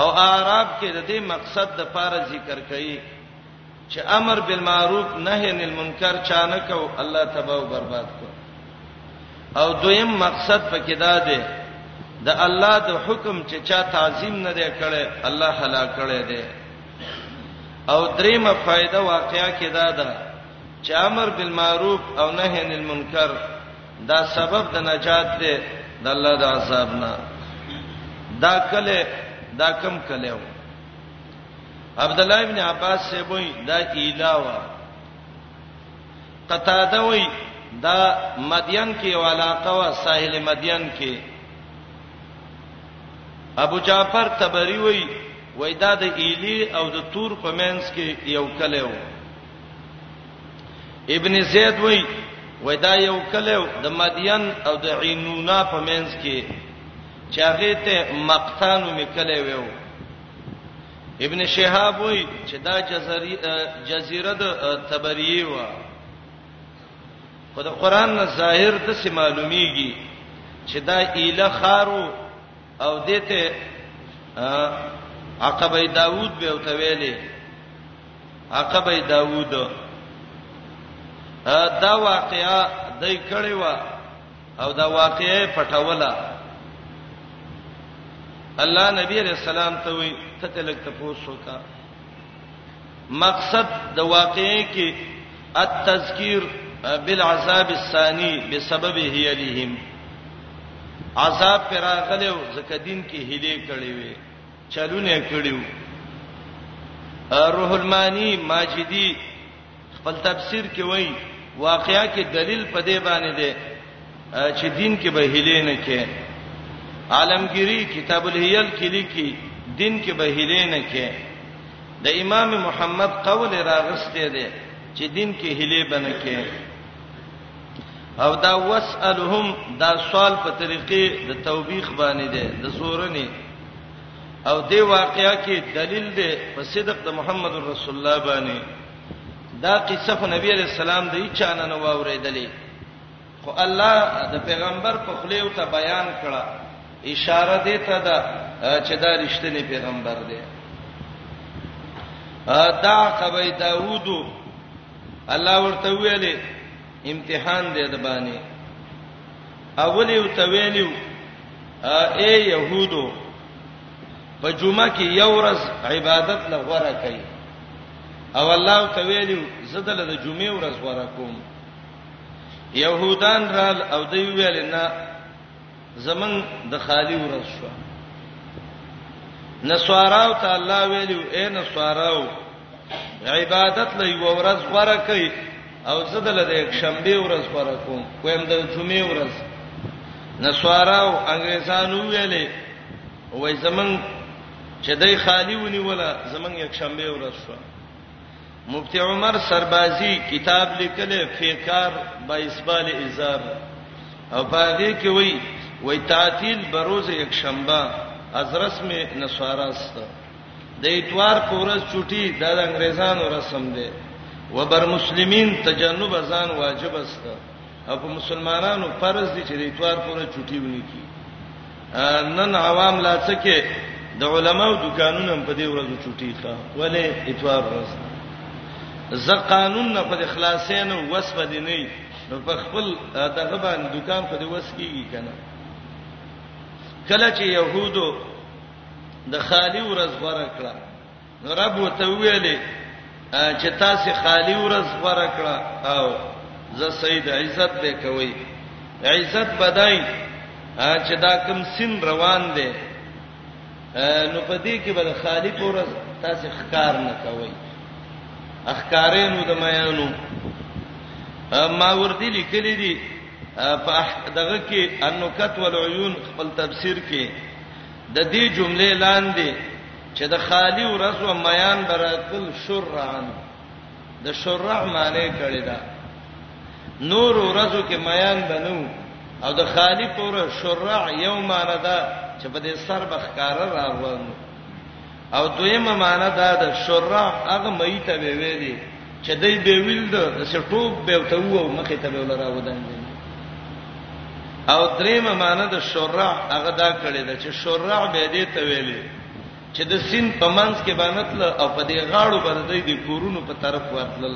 او اعراب کې د دې مقصد د پاره ذکر کړي چې امر بالمعروف نهی عن المنکر چانه کو الله تبا او برباد کو او دویم مقصد پکې دا دی د الله د حکم چې چا تعظیم نه دی کړي الله هلاک کړي دی او دریمه فائدہ واقعیا کې دا ده چې امر بالمعروف او نهی عن المنکر دا سبب د نجات دی د الله د عذاب نه دا کله دا کم کله و عبد الله ابن عباس سے وای دا ایلاوا قتاده وای دا مدین کې علاقه وا ساحل مدین کې ابو جعفر تبری وای وای دا د ایلی او د تور په منځ کې یو کله و ابن زید وای وای دا یو کله د مدین او د عینونا په منځ کې چاغه ته مقتانو میکله ویو ابن شهاب وای چې دا جزری جزیره د تبریه و خدای قران نه ظاهر د سه معلومیږي چې دا ایله خارو او دته عقبه داوود به وتویلې عقبه داوود دا واقعا دای کړي وا او دا واقعې پټوله الله نبی رسول الله ته وی ته تلک تاسو کا مقصد د واقعې کې التذکیر بالعذاب الثانی بسبب هیلهم عذاب پر راغلو زکه دین کې هلي کړي وي چلونه کړیو روح المانی ماجدی خپل تفسیر کې وایي واقعیا کې دلیل په دې باندې ده چې دین کې به هلې نه کې عالمگیری کتاب الهیل کې لیکي دین کې به هلې نه کې د امام محمد قول راغسته ده چې دین کې هلې بنه کې او دا وسالهم دا سوال په طریقې د توبیخ باندې ده د زورنې او دی واقعیا کې دلیل ده په صدق د محمد رسول الله باندې دا قصه خو نبی علیہ السلام د هیڅ نه نه واورېدلې خو الله د پیغمبر په خلیو ته بیان کړه اشاره دی ته دا چې دا رښتینی پیغمبر دی دا قبی داوود الله ورته ویلې امتحان دې د باندې اول یو ته ویلو اے يهودو په جمعه کې یو ورځ عبادت لغوره کوي او الله ته ویلو زدل د جمعې ورځ ورکوم يهودان رال او دوی ویل نه زمون د خالی ورځ شو نسواراو ته الله ویلو اے نسواراو عبادت لې ورځ غره کوي او زدل د یک شنبه ورځ غره کوم کوم د جمعې ورځ نسواراو انګريزانو ویلې وای زمون چې دای خالی ونی ولا زمون یک شنبه ورځ شو مفتی عمر سربازی کتاب لیکلی فیکار بایسبال ازار او باغی کې وای وای تعطیل بروز یک شنبه از رسم نسواراست د اتوار پورز چټي د انګريزانو رسم دی و بر مسلمین تجنب ازان واجب است او په مسلمانانو فرض دي چې د اتوار پورې چټي ونی کی نن عوام لا څکه د علماو دکانونه په دې ورځو چټي ښه ولې اتوار ورځ ز قانون نه په اخلاصین او وسب دي نه نو په خپل دغه باندې دکان په دې وس کیږي کنه کله چې يهودو د خالی ورځ غوړه کړه نو رب وته ویلې چې تاسو خالی ورځ غوړه کړه او زه سید عزت به کوي عزت بدای چې دا کم سین روان دی نو په دې کې به خالی پورز تاسو ښکار نه کوي اخکارینو د میانو ما ورته لیکلې دي په دغه کې انکت والعيون خپل تفسیر کې د دې جملې لاندې چې د خالی ورځ و میان براتل شرعن د شرع معنی کړی دا نور ورځو کې میان بنو او د خالی پر شرع یو معنی دا چې په دې سر بخکار راغلو او دویمه معنی دا د شرع هغه مې ته ویلي چې دای به ویل د سټوب به ته وو مخې ته به ولرا ودان دي او درېمه معنی د شرع هغه دا کړی دا چې شرع به دې ته ویلې چې د سین په منځ کې باندې تل او په دې غاړو باندې د کورونو په طرف ورتل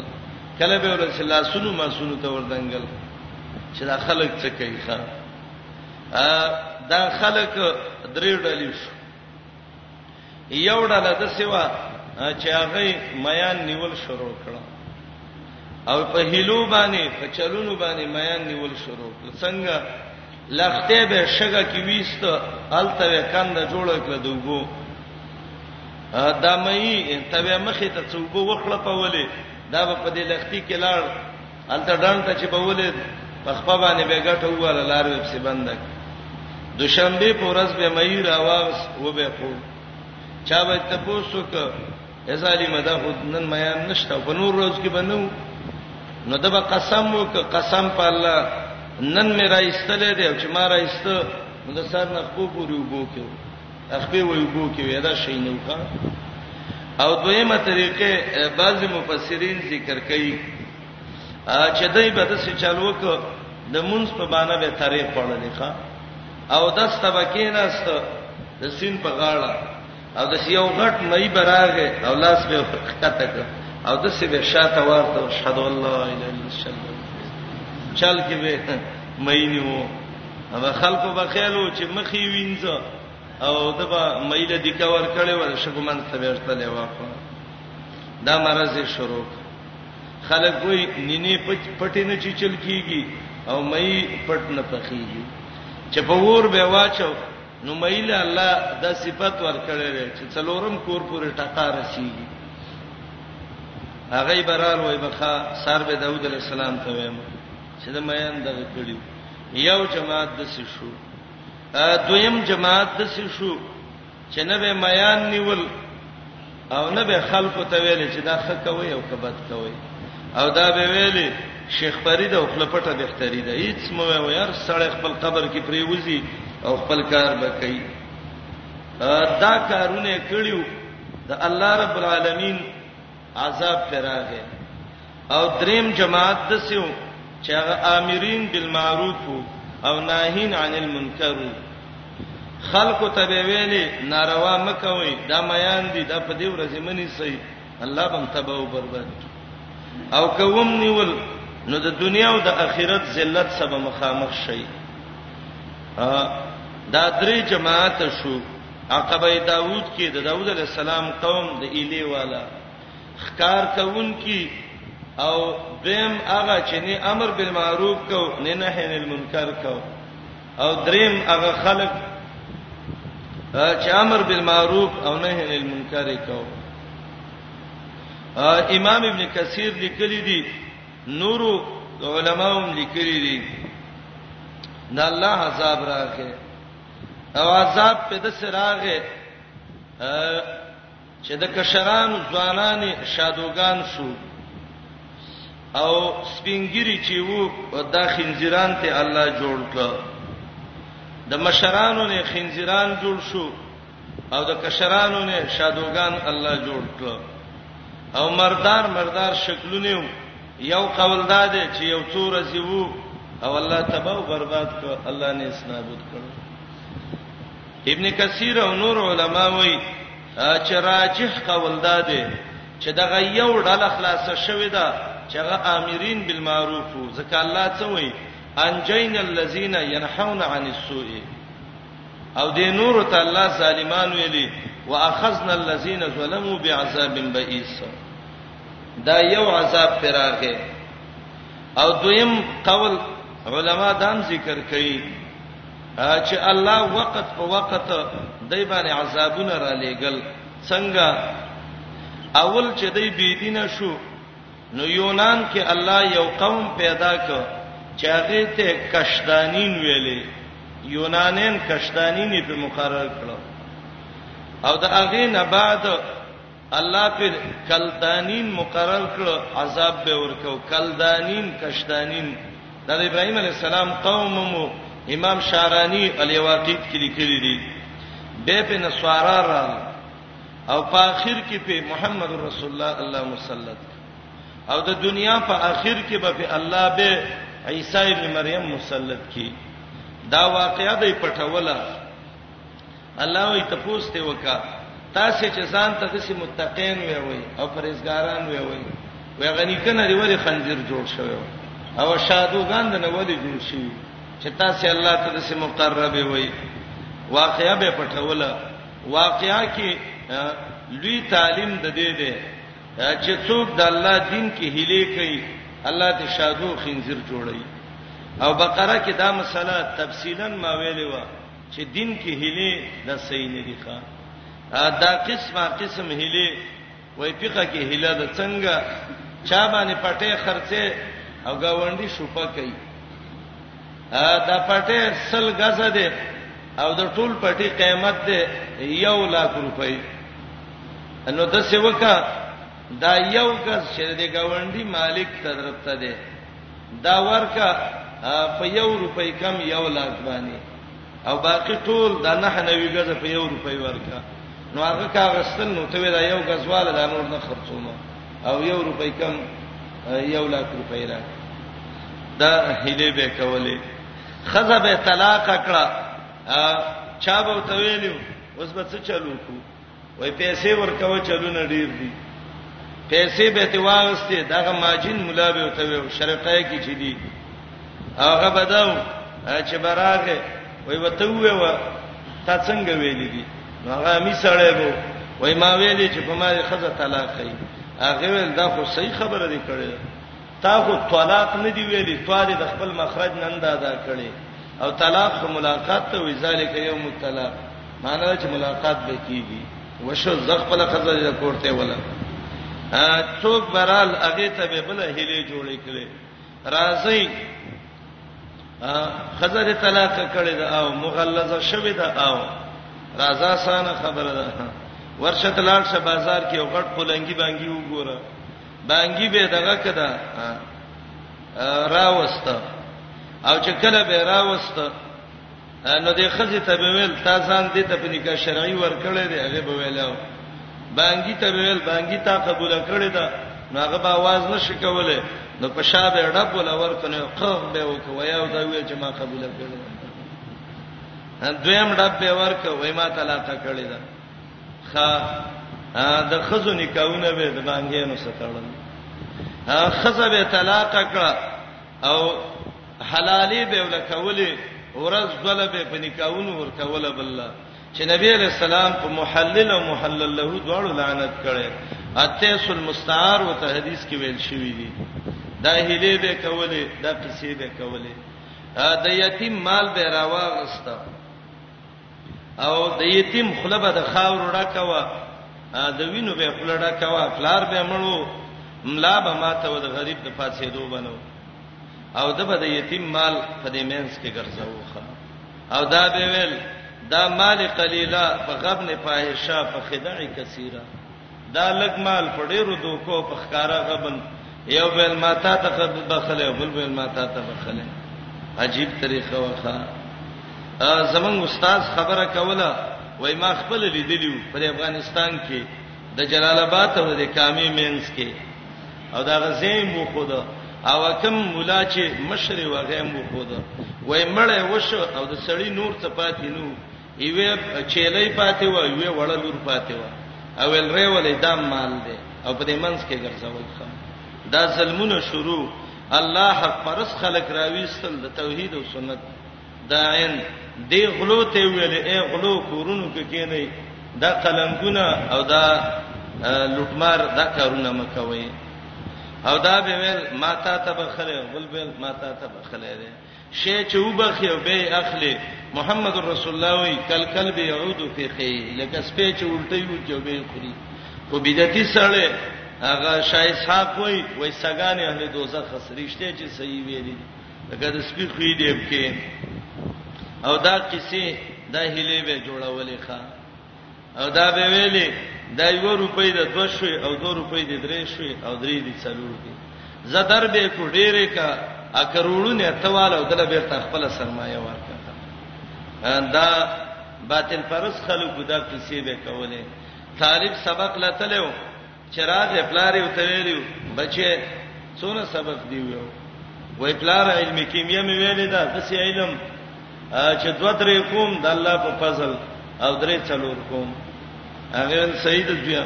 کله به ول چې الله سونو ما سونو ته وردنګل چې دا خلک څه کوي ښا دا خلک درې ډلې شو یو ډله د سیوا چې هغه میان نیول شروع کړ او په هلو باندې په چلونو باندې میان نیول شروع کړ څنګه لخته به شګه کې ویست الته کند جوړ کړ دوبو دا مې ته مخې ته څوبو وخړه په ولې دا په دې لختی کې لاړ انته ډنګ ته چې په ولید په خپل باندې به ګټه واله لار وب سي بندک دوشنبه په ورځ به مې راواس و به خو چا به تاسو ک ازالي مده خود نن مې نشته په نور روز کې بنو نو دا به قسم وک قسم په الله نن مې را ایستلې دې چې ما را ایست نو د سر نه خو پوری وبو کې اخبه وي وبو کې وي دا شي نه وکا او دویمه طریقې بعضی مفسرین ذکر کوي چې دای به د څه چالو کو د مونږ په باندې به تاریخ پړلې ښا او د ستبکې ناست د سین په غاړه او د یو غټ مې براغه او لاس به خطه کړ او د څه به شاته ورته اشهد الله الا الله چل کې به مې نیو هغه خلکو بخیلو چې مخې وینځ او دبا مېله د کور کړي ور شګمن ته ورته لیوا کو دا مرز شروع خلک وې نینې پټې نه چې چل کیږي او مې پټ نه پخېږي چې په ور به واچو نو مېله الله دا صفت ور کړی چې څلورم کور پورې ټقا رسیږي هغه برال وای بخا سر به داوود علیه السلام ته وایم چې د مېن دغه کړیو یو جماعت د څه شو دویم جماعت د څه شو چې نه به میان نیول او نه به خلکو ته ویل چې دا خه کوي او کبد کوي او دا به ویل شیخ فرید او خپلپټه بهتري ده هیڅ مو ویار سړی خپل قبر کې پریوزي او خپل کار به کوي دا کارونه کړیو د الله رب العالمین عذاب پراغه او دریم جماعت د سیو چې هغه امرین بالمعروف او ناهین عن المنکر خلق ته ویلې ناروا مکوي دا میان دي دا په دې ورځې منی سي الله بم تبا او برباد او کوم نیول نو د دنیا او د آخرت ذلت سبا مخامخ شي دا درې جماعت شو عقبه داوود کې د داوود علی السلام قوم د ایلی والا خکار کوونکی او دیم هغه چې نه امر بالمعروف کو نه نه عن المنکر کو او دریم هغه خلق چې امر بالمعروف او نه عن المنکر کو امام ابن کثیر لیکلی دی نور علماء هم لیکلی دی دا الله عذاب راکه او عذاب په د سراغه چې د کشرانو ځوانانې شادوغان شو او سپینګری چې وو د خنزیران ته الله جوړ کړ د مشرانو نه خنزیران جوړ شو او د کشرانو نه شادوغان الله جوړ کړ او مردار مردار شکلونه یو قول دا دی چې یو څو ورځې وو او الله تباہ او برباد کړ الله نه اسنابود کړ ابن کثیر او نور علما وایي چې راجح قول دا دی چې دغه یو ډله خلاص شوې ده چې هغه امرین بالمعروف ځکه الله څه وایي انجین الذین ينحون عن السوء او د نور ته الله ظالمان ویلي واخذنا الذين ظلموا بعذاب بئس دا یو عذاب پر راغی او دویم قول علما دام ذکر کوي چې الله وخت په وخت دای باندې عذابونه را لېګل څنګه اول چې دای بی دینه شو نو یونان کې الله یو قوم پیدا کړ چې هغه ته کشدانین ویلې یونانین کشدانین په مقرر کړو او د هغه نه بعد الله پر کلدانین مقرر کړ عذاب به ورکو کلدانین کشتانین د ابراهیم علی السلام قوم مو امام شارانی علی واقید کې لیکلي دي به په نسوارا را او په اخر کې په محمد رسول الله الله مسلط او د دنیا په اخر کې به په الله به عیسی ابن مریم مسلط کی دا واقعیا د پټوله الله وی تپوس ته وکا تاسو چې ځان ته دسی متقین وی وی او پرېزګاران وی وی وی غنی کنه دی ولی خنزیر جوړ شوی او شادوغان د نه ولی جوړ شي چې تاسو الله ته دسی مقرب وی واقعیا به پټوله واقعیا کې لوی تعلیم د دې دی چې څوک د الله دین کې هلي کوي الله دې شادو خنزیر جوړي او بقره کې دا مسله تفصیلا ما ویلې و چه دین کی هیلی دا صحیح ندی ښا دا قسمه قسم هیلی وای پیخه کی هیله د څنګه چا باندې پټه خرڅه او گاونډي شوپه کوي دا پټه سل غزه ده او د ټول پټي قیمت ده یو لاک روپۍ نو د سیوکا دا یو غز چې د گاونډي مالک تدرته ده دا ورکه په یو روپۍ کم یو لاک باندې او باقی ټول د نه نوي غز په یو روپۍ ورکه نو هغه کاغستل نو ته دا یو غزواله د نور نه خرڅوم او یو روپۍ کم یو لاک روپۍ را دا هله به کولې خزه به طلاق کړه چا به تویلو اوس به څه چلو کو وای پیسې ورکوه چلونه ډیر دي پیسې به ته واغسته دغه ماجن مولا به ته وي شرقای کی چي دي هغه بداو چې براغه وای وته وې و تا څنګه ویلې دي نو هغه می سړی وو وای ما ویلې چې په ما خزه طلاق کړي هغه ول دا خو صحیح خبره دی کړې تا خو طلاق نه دی ویلي تواري د خپل مخرج نه اندازا کړي او طلاق خو ملاقات ته وی ذالک یوم الطلاق معنی چې ملاقات به کیږي وشو زغفل خزر کوړته ولا څوک برال هغه ته به بل هلي جوړې کړي راځي خزر طلاق کړي دا او مغلظه شوی دا او رازا سانه خبره ده ورشت لاړ شه بازار کې غټ پلنګي بانګي وګوره بانګي به دغه کده راوست او چې کله به راوست نو د خزي ته به ویل تا ځان دې ته په نکاح شرعي ورکړې دی هغه به ویلاو بانګي ته ویل بانګي تا قبول کړې ده نو هغه به आवाज نشي کولای نو په شابه ډب ولا ورکنه قغ به وکوي او دا وی چې ما قبول کړې دویم ډب به ورکوي ما طلاق کړې ده خا د خزو نکاحونه به د بانګینو ستړل خزه به طلاق کړه او حلالي به ولکولې ورځ دوله به په نکاحونو ورکوله بل چې نبی علیہ السلام په محلل او محلل له دواړو لعنت کړي اتیس المستعار او ته حدیث کې ویل شوی دی دا هلي به کولې دا قصې به کولې د یتیم مال به راواغسته او د یتیم خله به د خاور ډکه و د وینو به خله ډکه و پلار به مړو ملا به ماته و د غریب د پاتېدو بنو او د به د یتیم مال په دې مینس کې ګرځاوخه او دا به ویل دا مال قلیلا په غبن فاحشه په خدای کثیره دا لږ مال په ډېرو دوکو په ښکارا غبن یو بل ماتا ته خد بخله بل بل ماتا ته بخله عجیب طریقه وخا زمون استاد خبره کوله وای ما خپل لیدلیو په افغانستان کې د جلال آباد او د کامی مینس کې او دا غزیم وو خو دا او کم مولا چې مشر و غیم وو خو دا وای مړې وشو او د سړی نور څه پاتې نو یوه چیلې پاتې و یوه وړه لور پاتې و او ول ری ولې دام مال دی او په دې منځ کې ګرځول خم دا ظلمونه شروع الله حق پرس خلق راويستل د توحید او سنت داعین دی غلو ته ویل اے غلو کورونو کې کینې دا قلنګونه او دا لوټمار دا کارونه مکوي او دا به ویل ماتا ته بخله بلبل ماتا ته بخله شی چې وبخي او به اخلي محمد رسول الله وی کل کل به يعود فی خی لکه سپې چې الټي وو چې به خوري خو بدعتي سره هغه شای صاحب وی وای سګان اهل دوزخ خسرشته چې صحیح ویلي لکه د سپي خوې دی کې او دا کیسه د هلې به جوړولې ښا او دا به ویلې دا یو روپۍ د دوه شوي او دوه روپۍ د درې شوي او درې دي څلور دي زه در به کو ډېرې کا ا کروڑونه تواله او دله بیرته خپل سرمایه ورکړه دا باطل پرس خلکو دا کیسې به کولې طالب سبق لاتلو چې راغې پلار یې ته ویلو بچې څونه سبق دی ویو وای پلار علم کیمیا مې ویلې دا د سی علم چې دوه درې کوم د الله په فضل او درې څلور کوم هغه سید بیا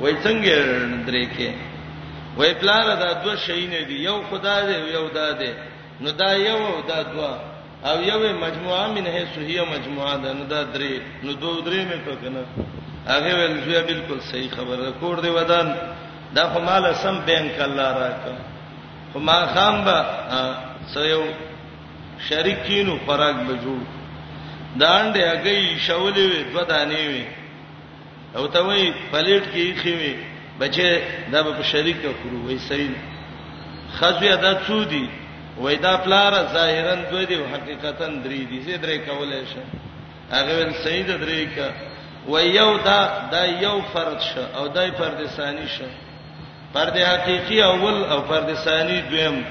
وای څنګه درې کې وای پلار دا دوه شي نه دی یو خدای دی یو دا دی نو دا یو او دا دوه او یوې مجموعه من هي صحیه مجموعه ده نو دا درې نو دوه درې مې په کنه هغه ول زویا بالکل صحیح خبره کور دی ودان دا خو مال سم بینک الله راکا خو ما خام با سيو شریکینو فراغ بجو دانډه هغه شولې وې دوه دانې وې او ته وای پلیټ کې خې وي بچي دا په شریک کړو وای صحیح خزوی ادا څو دي وای دا پلار ظاهرا دوی دي حقیقتا درې دي زه درې کولای شم هغه ول صحیح ده درې کا وای یو دا دا یو فرد شه او دای فرد ثانی شه فرد حقيقي اول او فرد ثانی دویم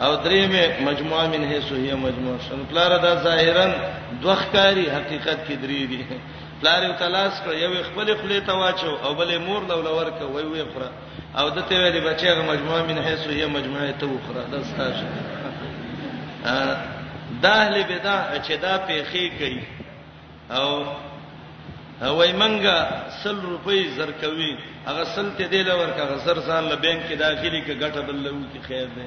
او درې مې مجموعه من هي سوهي مجموعه شن پلار دا ظاهرا دوخکاری حقیقت کې درې دي پلار یې تلاش کړ یو خپل خلی ته واچو او بلې مور لول ورکه وای وی خره او د ته ویلې بچي هغه مجموعه من حيث هي مجموعه ته وخره د ستاش د اهل بدع چې دا پیخي کوي او وای منګه 100 روپۍ زر کوي هغه سل ته دی لور کا غزر ځان له بانک کې داخلي کې ګټه بللو کې خیر دی